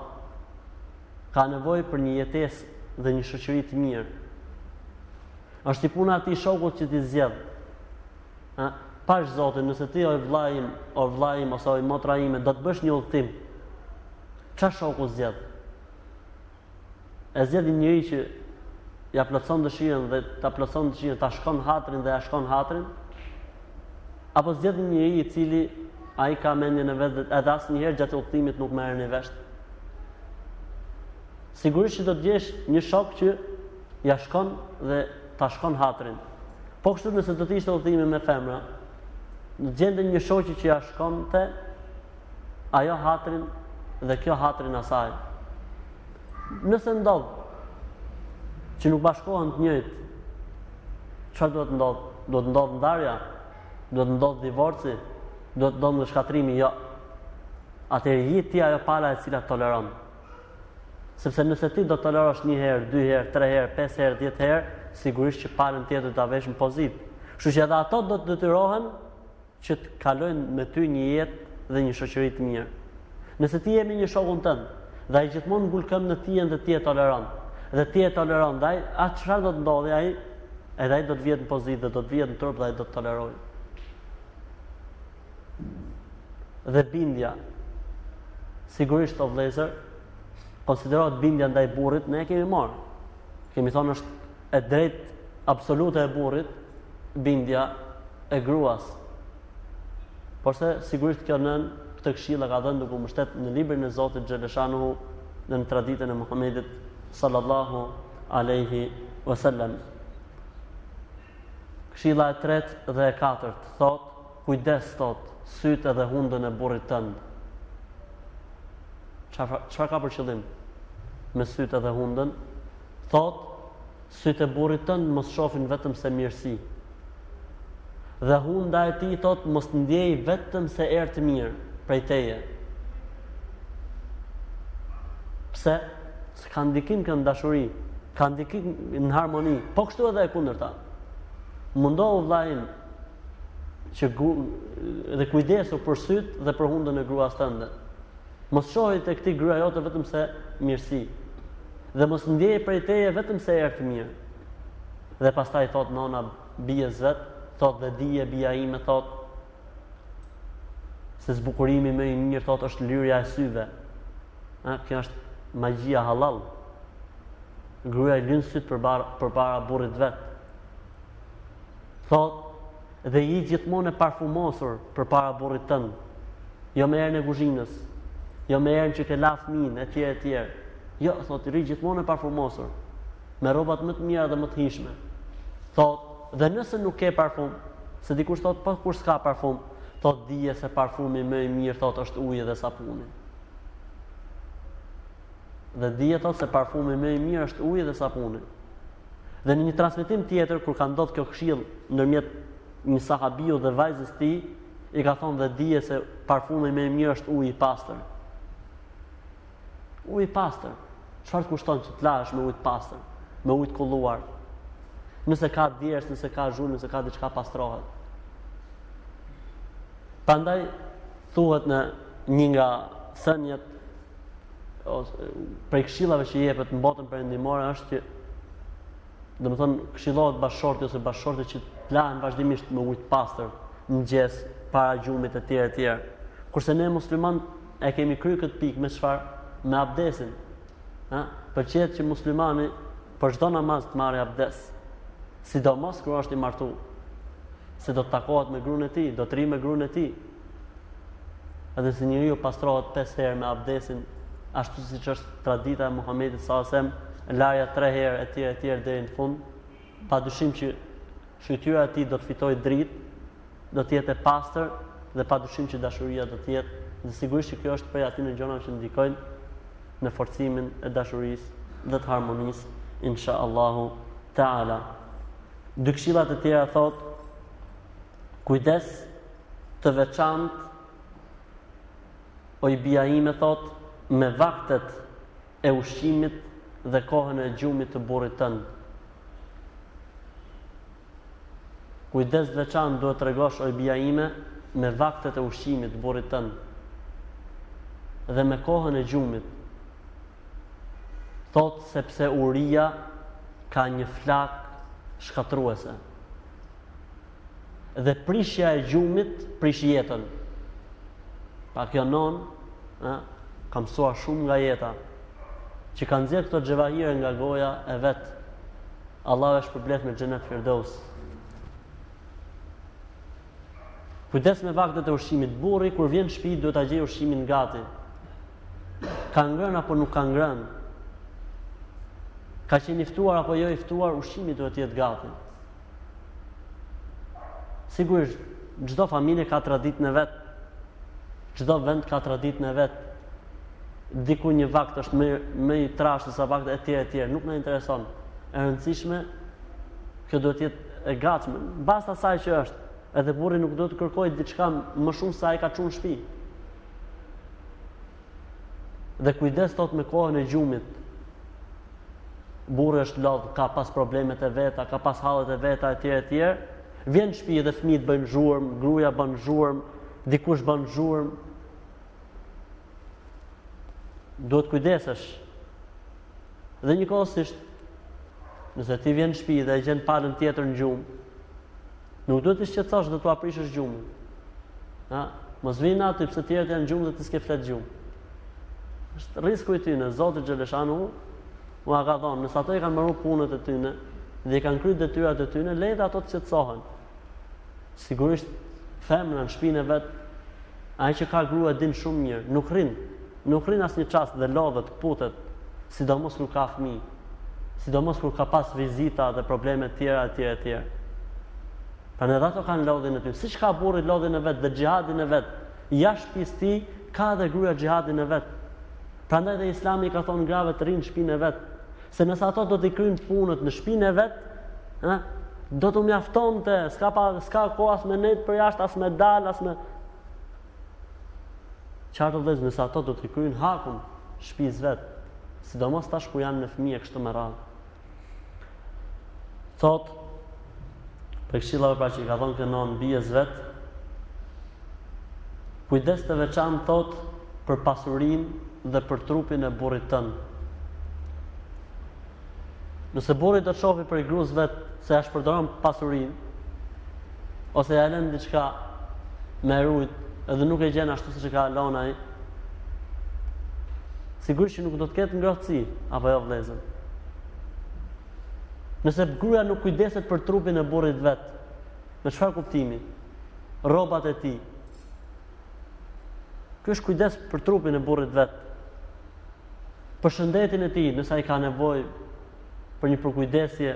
ka nevojë për një jetesë dhe një shoqëri të mirë. është si puna e atij shokut që ti zgjedh. A, pash zotin, nëse ti oj vëllai im, or vëllai im, ose oj motra ime, do të bësh një udhëtim. Ça shoku zgjedh? e zgjedh një njeri që ja plotëson dëshirën dhe ta plotëson dëshirën, ta shkon hatrin dhe ja shkon hatrin, apo zgjedh një njeri i cili ai ka mendjen e vet edhe asnjëherë gjatë udhëtimit nuk merreni vesh. Sigurisht që do të gjesh një shok që ja shkon dhe ta shkon hatrin. Po kështu nëse do të ishte udhëtimi me femra, do të gjente një shoqe që ja shkonte, ajo hatrin dhe kjo hatrin asaj. Nëse ndodh që nuk bashkohen të njëjt, çfarë duhet të ndodh? Duhet të ndodh ndarja, duhet të ndodh divorci, duhet të ndodh shkatërrimi, jo. Atëherë je ti ajo pala e cila toleron. Sepse nëse ti do të tolerosh një herë, dy herë, tre herë, pesë herë, dhjetë herë, sigurisht që palën tjetër do ta vesh në pozitë. Kështu që edhe ato do të detyrohen që të kalojnë me ty një jetë dhe një shoqëri të mirë. Nëse ti je me një shokun tënd dhe ai gjithmonë ngul këmbë në të tijën dhe ti e toleron, dhe ti e toleron, dhe ai a ça do të ndodhi ai, edhe ai do të vihet në pozitë dhe do të vihet në turp dhe ai do të tolerojë. Dhe bindja sigurisht o vëllezër, konsiderohet bindja ndaj burrit, ne e kemi marr. kemi thonë është e drejt absolute e burrit bindja e gruas. Porse sigurisht kjo nënë këto këshilla ka dhënë duke u mbështet në librin e Zotit Xheleshanuhu dhe në traditën e Muhamedit sallallahu alejhi ue selem. Këshilla e tretë dhe e katërt thotë Kujdes thotë, sytë edhe hundën e burrit tënd. Çfarë ka për qëllim me sytë edhe hundën? Thotë, sytë e burrit tënd mos shofin vetëm se mirësi. Dhe hunda e tij thotë mos ndjej vetëm se erë të mirë prej teje. Pse? Se ka ndikim kjo në dashuri, ka ndikim në harmoni, po kështu edhe e kundërta. Mundohu vllai im, që gu, dhe kujdesu për syt dhe për hundën e gruas tënde. Mos shohi te ti gruaja jote vetëm se mirësi. Dhe mos ndjej prej teje vetëm se erë të mirë. Dhe pastaj i thot nona bijës vet, thot dhe dije bija ime thot, se zbukurimi më i mirë thot është lyrja e syve. A, kjo është magjia hallall. Gruja i lyn sytë për, bar, për para burrit vet. Thotë, dhe ji gjithmonë e parfumosur përpara burrit tënd. Jo me erën e kuzhinës, jo me erën që ke la fëmijën etj etj. Jo, thotë, rri gjithmonë e parfumosur, me rrobat më të mira dhe më të hijshme. Thotë, dhe nëse nuk ke parfum, se dikush thotë, po kur s'ka parfum, thotë, dije se parfumi më i mirë thotë është uji dhe sapuni. Dhe dije thotë se parfumi më i mirë është uji dhe sapuni. Dhe në një transmetim tjetër kur ka ndodhur kjo këshill ndërmjet një sahabiu dhe vajzës tij, i ka thonë dhe dije se parfumi më i mirë është uji i pastër. Uji i pastër. Çfarë kushton që të lahesh me ujë të pastër, me ujë të kulluar? Nëse ka djersë, nëse ka zhul, nëse ka diçka pastrohet. Prandaj thuhet në një nga thënjet ose prej këshillave që jepet në botën perëndimore është që domethënë këshillohet bashkëshorti ose bashkëshorti që të lahen vazhdimisht me ujë të pastër në mëngjes para gjumit e tjerë e tjerë. Kurse ne musliman e kemi kry këtë pikë me çfarë? Me abdesin. Ha? Pëlqehet që muslimani për çdo namaz të marrë abdes. Sidomos kur është i martuar. Se do të takohet me gruan e tij, do të rri me gruan e tij. Edhe nëse njeriu pastrohet pesë herë me abdesin, ashtu siç është tradita e Muhamedit sallallahu alajhi wasallam, larja tre herë etj etj deri në fund, pa dyshim që fytyra e tij do të fitojë dritë, do të jetë e pastër dhe pa dyshim që dashuria do të jetë dhe sigurisht që kjo është prej atyne gjonave që ndikojnë në forcimin e dashurisë dhe të harmonisë insha Allahu taala dy këshillat e tjera thot kujdes Të veçantë, oj bija ime thotë, me vaktet e ushqimit dhe kohën e gjumit të burrit tënd. Kujdes të veçantë duhet tregosh oj bija ime me vaktet e ushqimit të burrit tënd dhe me kohën e gjumit. Thot sepse uria ka një flak shkatruese. dhe prishja e gjumit prish jetën. Pa kjo non, ë, ka mësuar shumë nga jeta që ka nxjerr këto xhevahire nga goja e vet. Allahu e shpërbleftë me xhenet Firdaus. Kujdes me vaktet e ushqimit. Burri kur vjen në shtëpi duhet ta gjejë ushqimin gati. Ka ngrën apo nuk ka ngrën? Ka qenë i ftuar apo jo i ftuar, ushqimi duhet të jetë gati. Sigurisht, çdo familje ka traditën e vet. Çdo vend ka traditën e vet. Diku një vakt është më më i trashë se sa vakt e tjerë e tjerë, nuk na intereson. E rëndësishme kjo duhet të jetë e gatshme, në bazë t'asaj që është. Edhe burri nuk duhet të kërkojë diçka më shumë se ai ka çuar në shtëpi. Dhe kujdes thot me kohën e gjumit. Burri është lodh, ka pas problemet e veta, ka pas hallet e veta etj etj. Vjen në shpi edhe fëmijët bëjnë zhurmë, gruaja ban zhurmë, dikush ban zhurmë. Duhet kujdesesh. Dhe njëkohësisht nëse ti vjen në shpi dhe e gjen palën tjetër në gjumë, Nuk duhet t'i shqetësosh dhe t'ua prishësh gjumin. Ha, mos vjen aty pse të tjerët janë gjumë dhe ti s'ke flet gjumë. Është risku i tyne, Zoti xheleshanu ua ka dhonë, nëse ato i kanë marrë punët e tyne dhe i kanë kry detyrat e tyne, leji dhe ato të qetësohen. Sigurisht femra në shpinë e vet, ai që ka grue din shumë mirë, nuk rrin. Nuk rrin asnjë çast dhe lodhet, kputet, sidomos kur ka fëmijë, sidomos kur ka pas vizita dhe probleme të tjera etj etj. Prandaj ato kanë lodhjen e tyre. Siç ka burri lodhjen e vet dhe xhihadin e vet, jashtë shtëpisë e ka edhe gruaja xhihadin e vet. Prandaj dhe Islami i ka thonë grave të rrinë në shtëpinë e vet, se nëse ato do t'i kryjnë punët në shpinë e vet, ë, do t'u mjaftonte, s'ka pa, s'ka kohë as me nejt për jashtë, as me dal, as me Qartë o vëllezër, nëse ato do t'i kryjnë hakun shpisë vet, sidomos tash kur janë me fëmijë e kështu me radhë. Thot, prej këshillave pra që i ka dhonë kjo non bijës vet, kujdes të veçan thot për pasurin dhe për trupin e burrit tënd. Nëse burri do të shohë prej grusë vet se ja shpërdoron pasurinë ose ja lën diçka me e rujt edhe nuk e gjen ashtu siç e ka lon ai. Sigurisht që nuk do të ketë ngrohtësi apo jo vëllezër. Nëse gruaja nuk kujdeset për trupin e burrit vet, me çfarë kuptimi? Rrobat e tij. Ky është kujdes për trupin e burrit vet. për shëndetin e tij, nëse ai ka nevojë për një përkujdesje,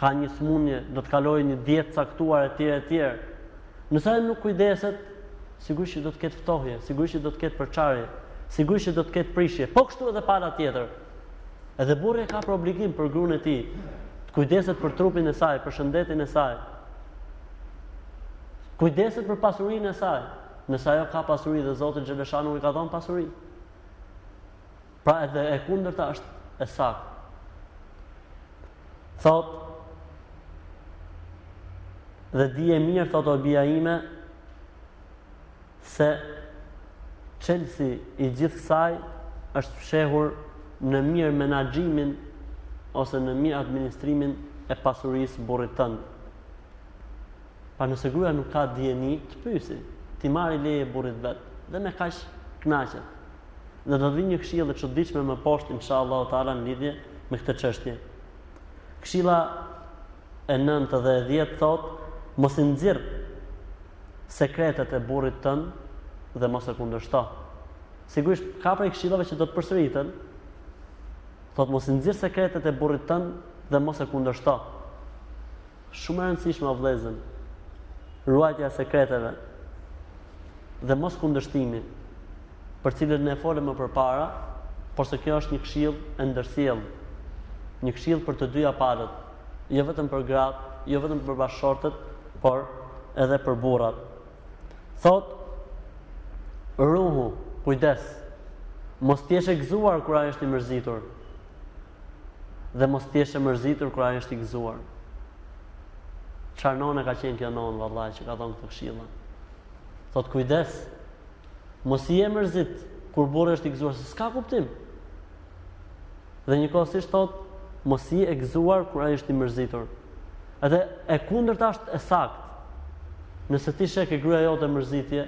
ka një smundje, do të kalojë një dietë të caktuar etj etj. Nëse ai nuk kujdeset, sigurisht që do të ketë ftohje, sigurisht që do të ketë përçarje, sigurisht që do të ketë prishje. Po kështu edhe pala tjetër. Edhe burri ka për obligim për grun e tij të kujdeset për trupin e saj, për shëndetin e saj. Kujdeset për pasurinë e saj, nëse ajo ka pasuri dhe Zoti xheleshanu i ka dhonë pasuri. Pra edhe e kundërta është e saktë. Thot dhe dije mirë thot o bija ime se çelësi i gjithë kësaj është fshehur në mirë menaxhimin ose në mirë administrimin e pasurisë burrit tënd. Pra nëse gruaja nuk ka dijeni, të pyesi, t'i marri leje burrit vet dhe me kaq kënaqet. Dhe do të vijë një këshillë e çuditshme më poshtë inshallah taala në lidhje me këtë çështje. Këshilla e 9 dhe e 10 thotë mos i nxirr sekretet e burrit tënd dhe mos e kundërshto. Sigurisht ka prej këshillave që do të përsëriten. Thotë mos i nxirr sekretet e burrit tënd dhe mos e kundërshto. Shumë e rëndësishme o vëllezër, ruajtja e sekreteve dhe mos kundërshtimi, për cilën ne folëm më përpara, por se kjo është një këshillë e ndërsjellë, një këshillë për të dyja palët, jo vetëm për gratë, jo vetëm për bashkëshortet, por edhe për burrat. Thot Ruhu, kujdes. Mos të jesh e gëzuar kur ai është i mërzitur. Dhe mos të jesh e mërzitur kur ai është i gëzuar. Çfarë nonë ka qenë kjo nonë vallahi që ka dhënë këto këshilla. Thot kujdes. Mos ji e mërzit kur burri është i gëzuar, se s'ka kuptim. Dhe njëkohësisht thot mos ji e gëzuar kur ai është i mërzitur. Edhe e kundërta është e saktë. Nëse ti sheh ke gruaja jote mërzitje,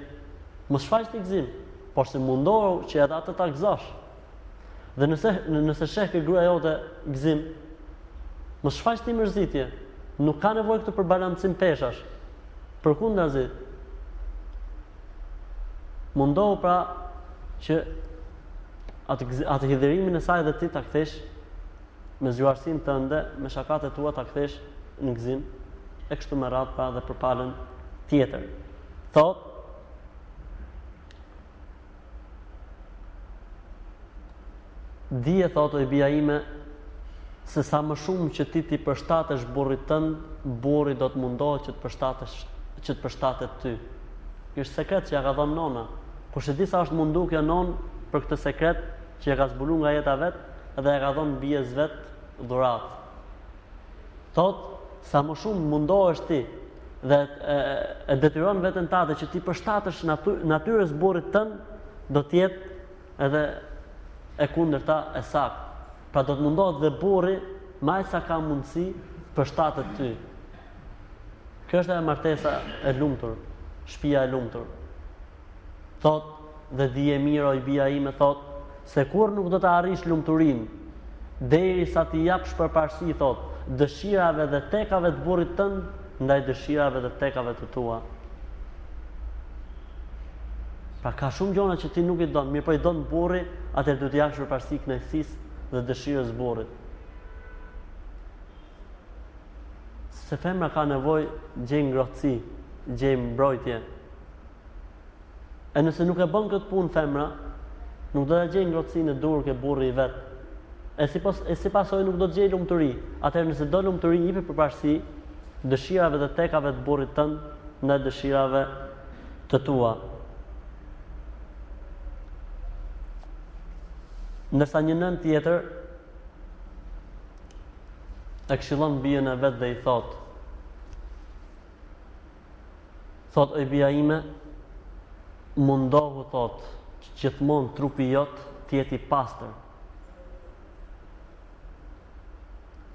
mos shfaq ti gëzim, por se mundohu që edhe atë ta gëzosh. Dhe nëse nëse sheh ke gruaja jote gzim, mos shfaq ti mërzitje. Nuk ka nevojë këtu për balancim peshash. Përkundazi, mundohu pra që atë atë hidhërimin e saj dhe ti ta kthesh me zgjuarsinë tënde, me shakat e tua ta kthesh në gëzim e kështu me radhë pra dhe për palën tjetër. Thot Dije thotë oj bija ime, se sa më shumë që ti t'i përshtatesh burrit tënd, burri do të mundohet që të përshtatesh që të përshtatet ty. Ky është sekret që ja ka dhënë nona. Kush e di sa është mundu kjo non për këtë sekret që e ka zbuluar nga jeta vet dhe ja ka dhënë bijës vet dhurat. Thot, sa më shumë të mundohesh ti dhe e detyron veten tate që t'i përshtatesh natyrës burrit tën, do të jetë edhe e kundërta e saktë. Pra do të mundohet dhe burri me sa ka mundësi përshtatet ty. Kjo është ajo martesa e lumtur, shtëpia e lumtur. Thotë, Dhe dije mirë oj bija ime thotë, se kurrë nuk do ta arrish lumturinë, derisa t'i japsh përparësi thotë, dëshirave dhe tekave të burrit tënd ndaj dëshirave dhe tekave të tua. Pra ka shumë gjona që ti nuk i don, mirëpo i don burri, atëherë duhet t'i japsh përparësi kënaqësisë dhe dëshirës burrit. Se femra ka nevojë gjej ngrohtësi, gjej mbrojtje, E nëse nuk e bën këtë punë femra, nuk do të gjejë ngrohtësinë e duhur ke burri i vet. E si pas e si pasojë nuk do të gjejë lumturi. Atëherë nëse do lumturi, jepi përparësi dëshirave dhe tekave të burrit tënd ndaj dëshirave të tua. Ndërsa një nënë tjetër e këshillon bijën e vet dhe i thotë Thot oj bija ime, mundohu thot që gjithmonë trupi jot të jetë i pastër.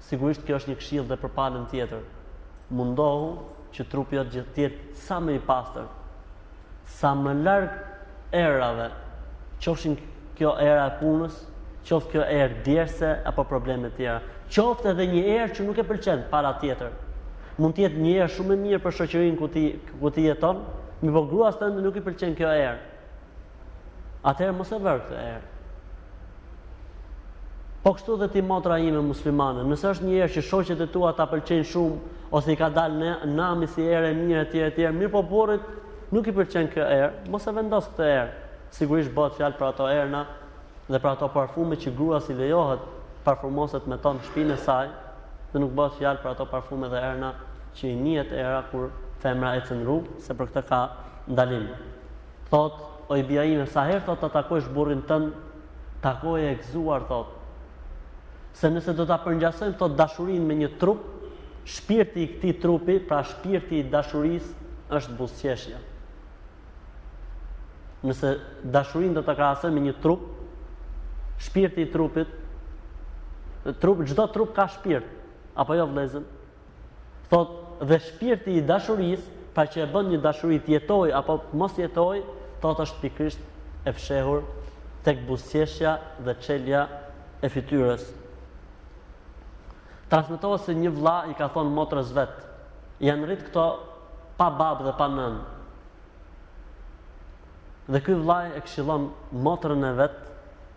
Sigurisht kjo është një këshillë dhe për palën tjetër. Mundohu që trupi jot të jetë sa më i pastër. Sa më larg erave, qofshin kjo era e punës, qoftë kjo erë djerse apo probleme të tjera, qoftë edhe një erë që nuk e pëlqen pala tjetër, mund të jetë një erë shumë e mirë për shoqërinë ku ti ku ti jeton, mirëpo gruas tënde nuk i pëlqen kjo erë. Atëherë mos e vër këtë erë. Po kështu dhe ti motra ime muslimane, nëse është një erë që shoqet e tua ta pëlqejnë shumë ose i ka dalë nami si erë e mirë etj etj, mirëpo burrit nuk i pëlqen kjo erë, mos e vendos këtë erë. Sigurisht bëhet fjalë për ato erëna dhe për ato parfume që gruas i lejohet parfumoset me to në shtëpinë e saj dhe nuk bëhet fjalë për ato parfume dhe erëna që i njihet era kur femra ecën rrugë, se për këtë ka ndalim. Thotë, oj bija ime, sa herë thotë ta takosh burrin tënd, Takoje e gëzuar thotë se nëse do ta përngjasojmë thotë dashurinë me një trup, shpirti i këtij trupi, pra shpirti i dashurisë është buzëqeshja. Nëse dashurinë do ta krahasojmë me një trup, shpirti i trupit, trup çdo trup ka shpirt, apo jo vëllezër? Thotë, dhe shpirti i dashurisë, pra që e bën një dashuri të jetojë apo të mos jetojë, thotë është pikërisht e fshehur tek buzëqeshja dhe çelja e fytyrës. Transmetohet se një vëlla i ka thonë motrës vet, janë rrit këto pa babë dhe pa nënë. Dhe ky vëlla e këshillon motrën e vet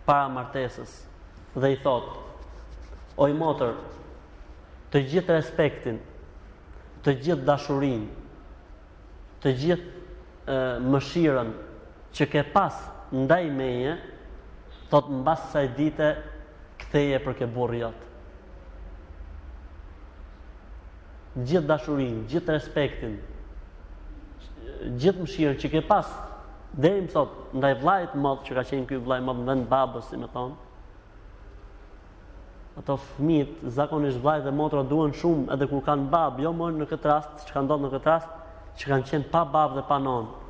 para martesës dhe i thotë: "Oj motër, të gjithë respektin, të gjithë dashurinë, të gjithë mëshirën që ke pas ndaj meje, thot mbas asaj dite ktheje për ke burri yt. Gjithë dashurinë, gjithë respektin, gjithë mëshirën që ke pas deri më sot ndaj vllajit të madh që ka qenë ky vllai madh në vend babës, si me thon. Ato fëmijët, zakonisht vllai dhe motra duhen shumë edhe kur kanë babë, jo më në këtë rast, çka ndodh në këtë rast, që kanë qenë pa babë dhe pa nonë.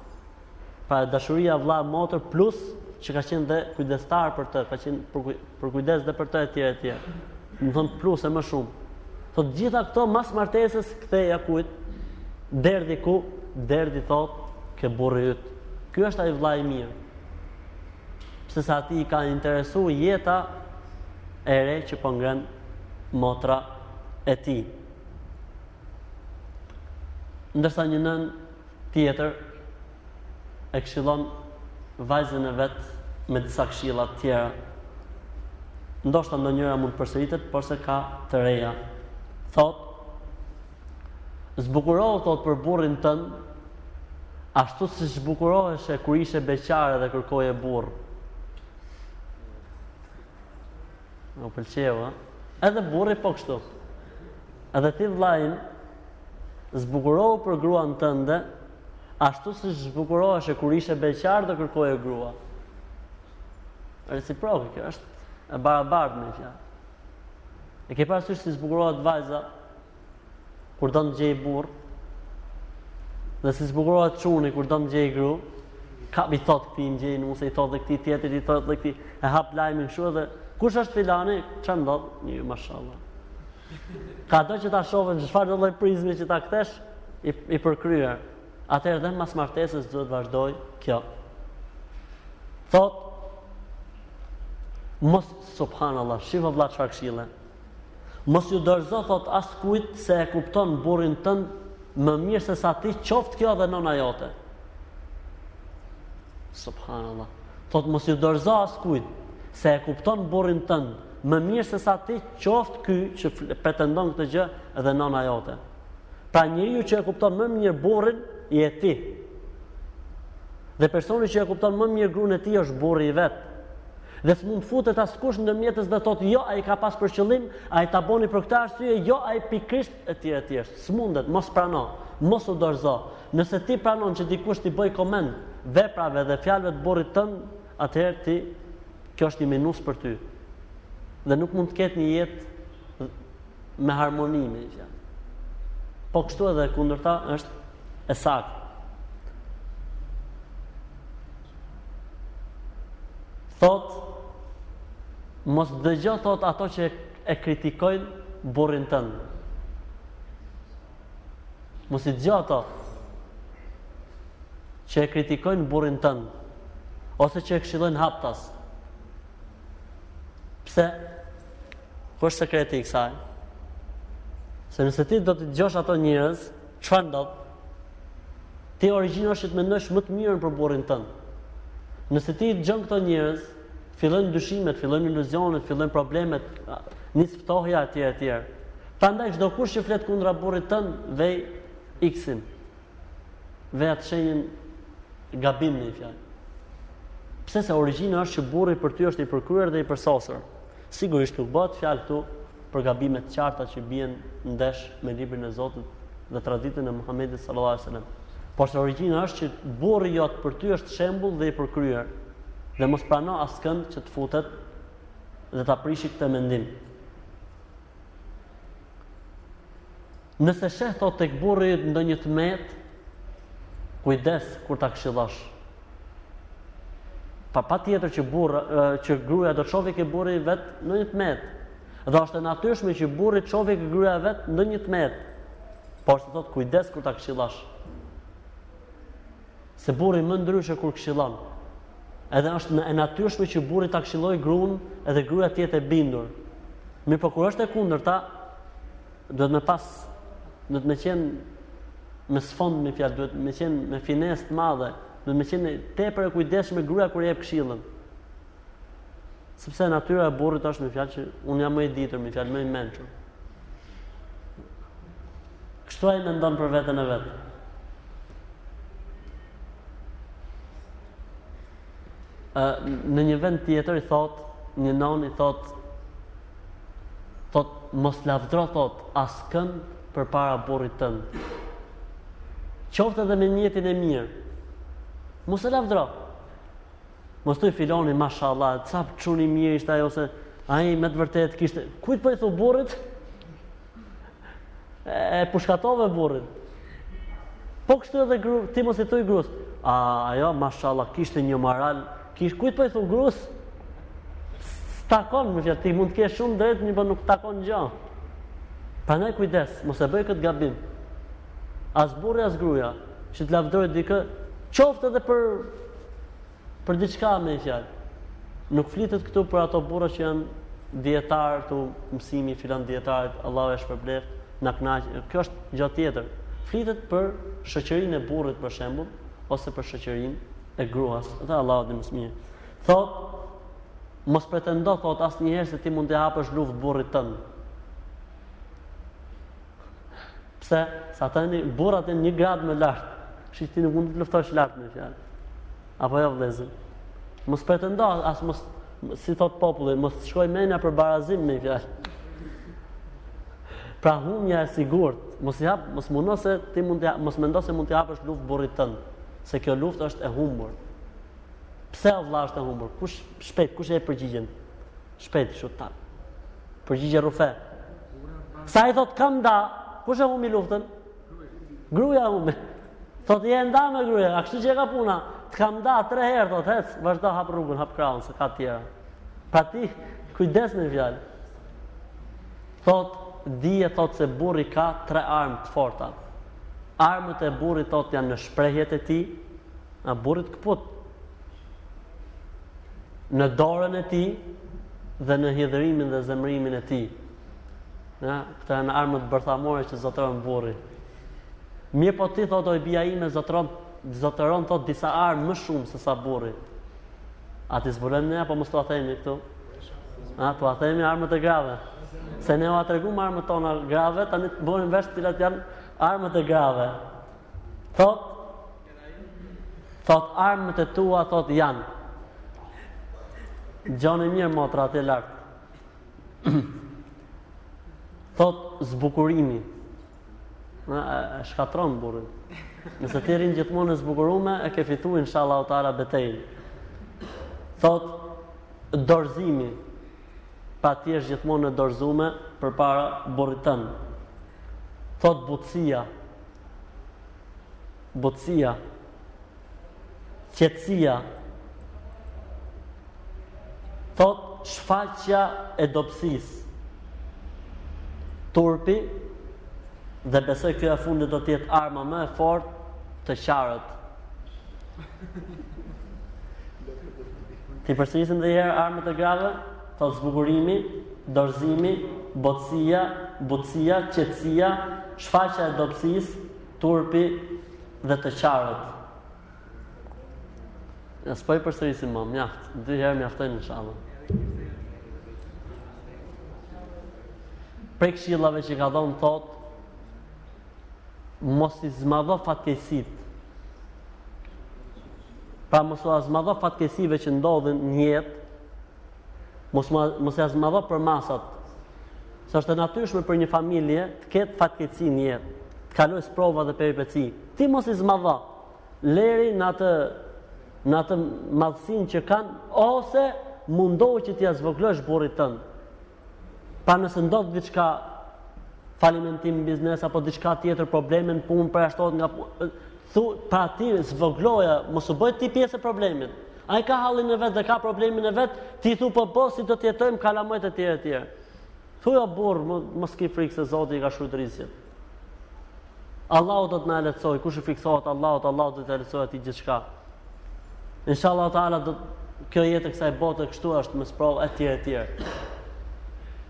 Pra dashuria vëlla motër plus që ka qenë dhe kujdestar për të, ka qenë përkujdes dhe për të etj etj. Thon plus e më shumë. Po gjitha këto mas martesës ktheja kujt? Derdhi ku? Derdhi thot ke burri yt. Ky është ai vëlla i mirë. Pse? Se atij i ka interesu jeta e re që po ngren motra e tij. Ndërsa një nën tjetër e këshillon vajzën e vet me disa këshilla të tjera. Ndoshta ndonjëra mund të përsëritet, por se ka të reja. Thot Zbukurohu thotë për burrin tënd, ashtu si zbukuroheshe kur ishe beqare dhe kërkoje burr. Ju pëlqeu, ha? Edhe burri po kështu. Edhe ti vllai im zbukurohu për gruan tënde, ashtu si zbukuroheshe kur ishe beqar dhe kërkoje grua. Reciproke, kjo është e barabartë me atë. E ke parasysh si zbukurohet vajza kur don të gjej burr dhe si zbukurohet çuni kur don të gjej gru ka mi thot këtij në gjej nëse i thot dhe këtij tjetër i thot dhe këtij e hap lajmin kështu edhe kush është filani çfarë ndodh një mashallah kado që ta shohën çfarëdo lloj prizme që ta kthesh i, i përkryer, atëherë dhe mas martesës duhet t'vazhdoj kjo thot mos subhanallah shif a vlla çfarë këshillën Mos ju dorëzo thot askujt se e kupton burrin tënd më mirë se sa ti qoftë kjo dhe nona jote. Subhanallah. Thot mos ju dorëzo askujt se e kupton burrin tënd më mirë se sa ti qoftë ky që pretendon këtë gjë dhe nona jote. Pra njeriu që e kupton më mirë burrin je ti. Dhe personi që e kupton më mirë grun e tij është burri i vet. Dhe s'mund të futet askush ndërmjetës dhe t'thotë jo ai ka pas për qëllim, ai ta boni për këtë arsye, jo ai pikërisht etj etj. S'mundet, mos prano, mos u dorëzo. Nëse ti pranon që dikush t'i bëjë koment veprave dhe fjalëve të burrit tënd, atëherë ti kjo është një minus për ty. Dhe nuk mund të ketë një jetë me harmoni. Po kështu edhe e kundërta është e saktë. Thot mos dëgjo thot ato që e kritikojnë burrin tënd. Mos i dëgjo ato që e kritikojnë burrin tënd ose që e këshillojnë haptas. Pse? Ku është sekreti i kësaj? Se nëse ti do të dëgjosh ato njerëz, çfarë ndodh? Ti origjina është që të mendosh më të mirën për burrin tënd. Nëse ti dëgjon këto njerëz, fillojnë dyshimet, fillojnë iluzionet, fillojnë problemet, nis ftohja etj etj. Prandaj çdo kush që flet kundra burrit tënd, vej X-in. Vej atë shenjën gabim në fjalë. Pse se origjina është që burri për ty është i përkryer dhe i përsosur. Sigurisht nuk bëhet fjalë këtu për gabime të qarta që bien ndesh me Librin e Zotit dhe traditën e Muhamedit sallallahu alejhi ve sellem, porse origjina është që burri jot për ty është shembull dhe i përkryer dhe mos prano askënd që të futet dhe ta prishi këtë mendim. Nëse sheh thot tek burri yt ndonjë të met, kujdes kur ta këshillosh. Pa patjetër që burra që gruaja do shofi ke burri vet ndonjë të met. Dhe është e natyrshme që burri shofi ke gruaja vet ndonjë të met. Porse thot kujdes kur ta këshillosh. Se burri më ndryshe kur këshillon. Edhe është e natyrshme që burri ta këshillojë gruan edhe gruaja të jetë e bindur. Mirëpo kur është e kundërta, duhet me pas duhet me qenë me sfond një fjalë, duhet me qenë me finesë të madhe, duhet me qenë tepër e kujdesshme gruaja kur i jep këshillën. Sepse natyra e burrit është një fjalë që unë jam më i ditur, një fjalë më i mençur. Kështu ai mendon për veten e vet. Ë në një vend tjetër i thot, një non i thot thot mos lavdro thot askën përpara burrit tënd. Qoftë edhe me nijetin e mirë. Mos e lavdro. Mos thuj filoni mashallah, ça çun i mirë ishte ai ose ai me të vërtet kishte. Kujt po i thu burrit? E pushkatove burrin. Po kështu edhe gru, ti mos i thuj grus. A ajo mashallah kishte një moral, kish kujt po i thu grus? S'takon, një fjalë ti mund të kesh shumë drejt, po nuk takon gjë. Prandaj kujdes, mos e bëj këtë gabim. As burri as gruaja që të lavdërojë dikë, qoftë edhe për për diçka me fjalë. Nuk flitet këtu për ato burra që janë dietar të mësimi filan dietarit, Allahu e shpërbleftë, na kënaq. Kjo është gjë tjetër. Flitet për shoqërinë e burrit për shembull ose për shoqërinë e gruas dhe Allahu di më së miri. Thot mos pretendo thot asnjëherë se ti mund të hapësh luftë burrit tënd. Pse? Se thamë burrat janë një gradë më lartë. Kshu që ti nuk mund të luftosh lart me fjalë. Apo jo vllezër. Mos pretendo, as mos, si thot populli, mos të shkoj menja për barazim me fjalë. Pra humja e sigurt, mos i hap, mos mundo se ti mund të mos mendo se mund të hapësh luftë burrit tënd, se kjo luftë është e humbur. Pse o vëlla është e humbur? Kush shpejt, kush e di përgjigjen? Shpejt kështu ta. Përgjigje rrufe. Sa i thot të kam nda, kush e humi luftën? Gruja humi. Thot je nda me gruja, a kështu e ka puna? Të kam nda tre herë, thot, hec, vazhdo hap rrugën, hap krahun, se ka tjera. Pra ti, kujdes me fjalë. Thot, dije thot se burri ka tre armë të forta. Armët e burrit thot janë në shprehjet e tij, a burri të këput. në dorën e tij dhe në hidhërimin dhe zemërimin e tij. Ja, këta janë armët bërthamore që zotëron burri. Mirëpo ti thot oj bija ime zotëron, zotëron thot disa armë më shumë se sa burri. A t'i zbulojmë ne apo mos t'jua themi këtu? A, t'jua themi armët e grave. Se ne ua tregum armët tona grave, tani të marrim vesh cilat janë armët e grave. Thot, Thot armët e tua thot jan. Dëgjoni mirë motra atje lart. thot zbukurimi. Na e shkatron burrin. Nëse ti rrin gjithmonë e zbukurume, e ke fitu inshallahu teala betejën. Thot dorëzimi. Pra t'jesh gjithmonë e dorëzume përpara burrit tënd. Thot butësia. Butësia, qetësia, thot shfaqja e dobësisë, turpi, dhe besoj kjo e fundit do të jetë arma më e fort të qarët. T'i përsërisim dhe njëherë armët e grave? thotë zbukurimi, dorëzimi, butësia, butësia, qetësia, shfaqja e dobësisë, turpi dhe të qarët. Ja s'po i përsërisim më, mjaft, dy herë mjaftojnë inshallah. Prej këshillave që ka dhënë thot mos i zmadho fatkeqësit. Pra mos i zmadho fatkeqësitë që ndodhin në jetë, Mos, mos ia zmadho përmasat. Se është e natyrshme për një familje të ketë fatkeqësi në jetë, të kalojë sprova dhe peripeci. Ti mos i zmadho. Leri në atë në atë madhësinë që kanë ose mundohu që t'ia zvogëlosh burrit tënd. Pra nëse ndodh diçka falimentim në biznes apo diçka tjetër, probleme në punë, përjashtohet nga puna, pra ti zvogloja, mos u bëj ti pjesë e problemit. Ai ka hallin e vet dhe ka problemin e vet, ti thu po po si do të jetojmë kalamajt e tjerë e tjerë. Thu jo burr, mos ki frikë se Zoti i ka shkrujt rizqet. Allahu do të na lehtësojë, kush i frikësohet Allahut, Allahu do t'ia lehtësojë atij gjithçka. Inshallah taala, kjo jetë e kësaj bote kështu është me sprov etj etj.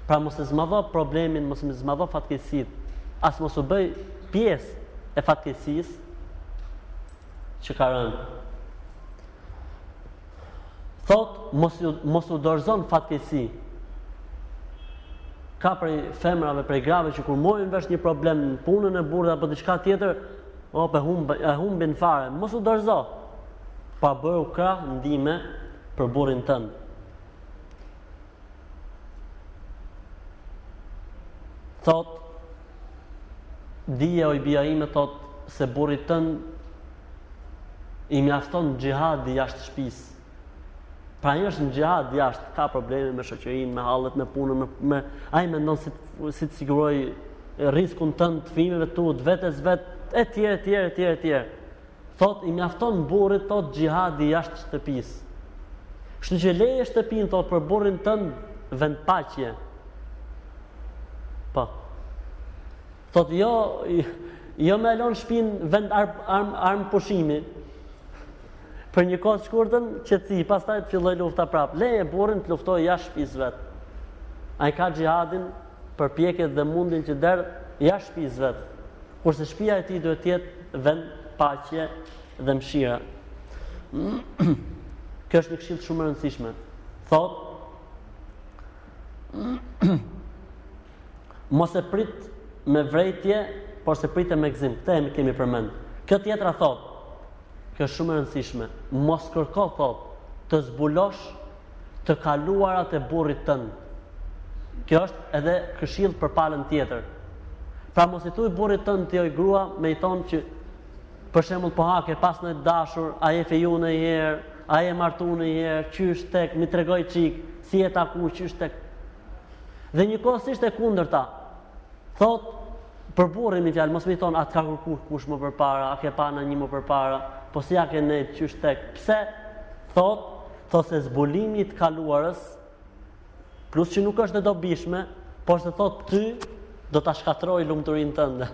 Pra mos e zmadho problemin, mos i zmadho fatkeqësit, as mos u bëj pjesë e fatkeqësisë që ka rënë. Thot, mos, mos u dorzo në fatkeqësi. Ka prej femrave, prej grave që kur morrin vesh një problem në punën e burrit apo diçka tjetër, op e humb, e humbin fare, mos u dorzo. Pra bëru krah, ndihmë për burrin tënd. Thot, dije oj bija ime thot se burrit tënd i mjafton xhihadi jashtë shpis. Pra ai është në xhihad jashtë, ka probleme me shoqërinë, me hallet, me punën, me, me ai mendon si, si të siguroj riskun tënd, të fëmijëve tu, të vetes vet, e tjerë, e tjerë, e tjerë, e tjerë. Thotë i mjafton burrit thotë xhihadi jashtë shtëpisë. Kështu që leje shtëpinë thotë për burrin tënd vend paqje. Po. Thotë jo, jo me e lën shtëpinë vend arm arm, armëpushimi. Për një kohë të shkurtër qetësi, pastaj të filloj lufta prap. Leje burrin të luftojë jashtë shtëpisë vet. Ai ka xhihadin përpjekjet dhe mundin që derdh jashtë shtëpisë vet. Kurse shpija e tij duhet të jetë vend paqje dhe mëshire. Kjo është një këshillë shumë me rëndësi, shumë e rëndësishme. Thot Mos e prit me vrejtje, porse prite me gëzim. Këtë e kemi përmend. Kjo tjetra thot Kjo është shumë e rëndësishme. Mos kërko thotë të zbulosh të kaluarat e burrit tënd. Kjo është edhe këshillë për palën tjetër. Pra mos i thuj burrit tënd ti oj grua me i thonë që për shembull po a ke pas noj të dashur, a je feju nenjherë, a je martu nenjherë, qysh tek, mi tregoj çik, si je taku, qysh te ky. Dhe njëkohësisht e kundërta, thot për burrin me një fjalë, mos me i thon a të ka kërku kush më përpara, a ke pa nonjë më përpara, po si, a ke nejt, qysh te ky. Pse? Thot, thot se zbulimi i të kaluarës plus që nuk është e dobishme, por se thot ty Do ta shkatërrojë lumturinë tënde.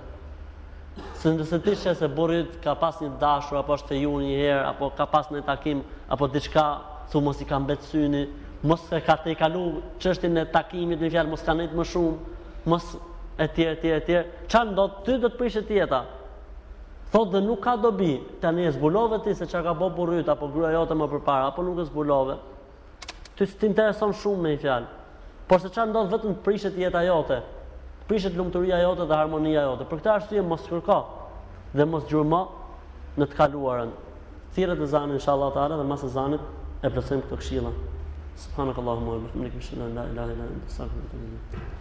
Se nëse ti sheh se burri yt ka pas një dashur apo është fejuar një herë apo ka pas ndonjë takim apo diçka, thu mos i ka mbet syni, mos e ka tejkalu çështjen e takimit, me një fjalë mos ka nejt më shumë, mos etj etj etj. Çfarë ndodh? Ty do të të prishet jeta. Thotë dhe nuk ka dobi. Tani e zbulove ti se çfarë ka bë burri yt apo gruaja jote më përpara apo nuk e zbulove? Ty s'të intereson shumë me një fjalë. Por se çfarë ndodh vetëm të prishet jeta jote. Të prishet lumturia jote dhe harmonia jote. Për këtë arsye mos kërko dhe mos gjurmo në të kaluarën. Thirret ezani inshallah taala dhe mas ezanit e plotësojmë këto këshilla. Subhanakallahumma wa bihamdika ashhadu an la ilaha illa anta astaghfiruka wa atubu ilaik.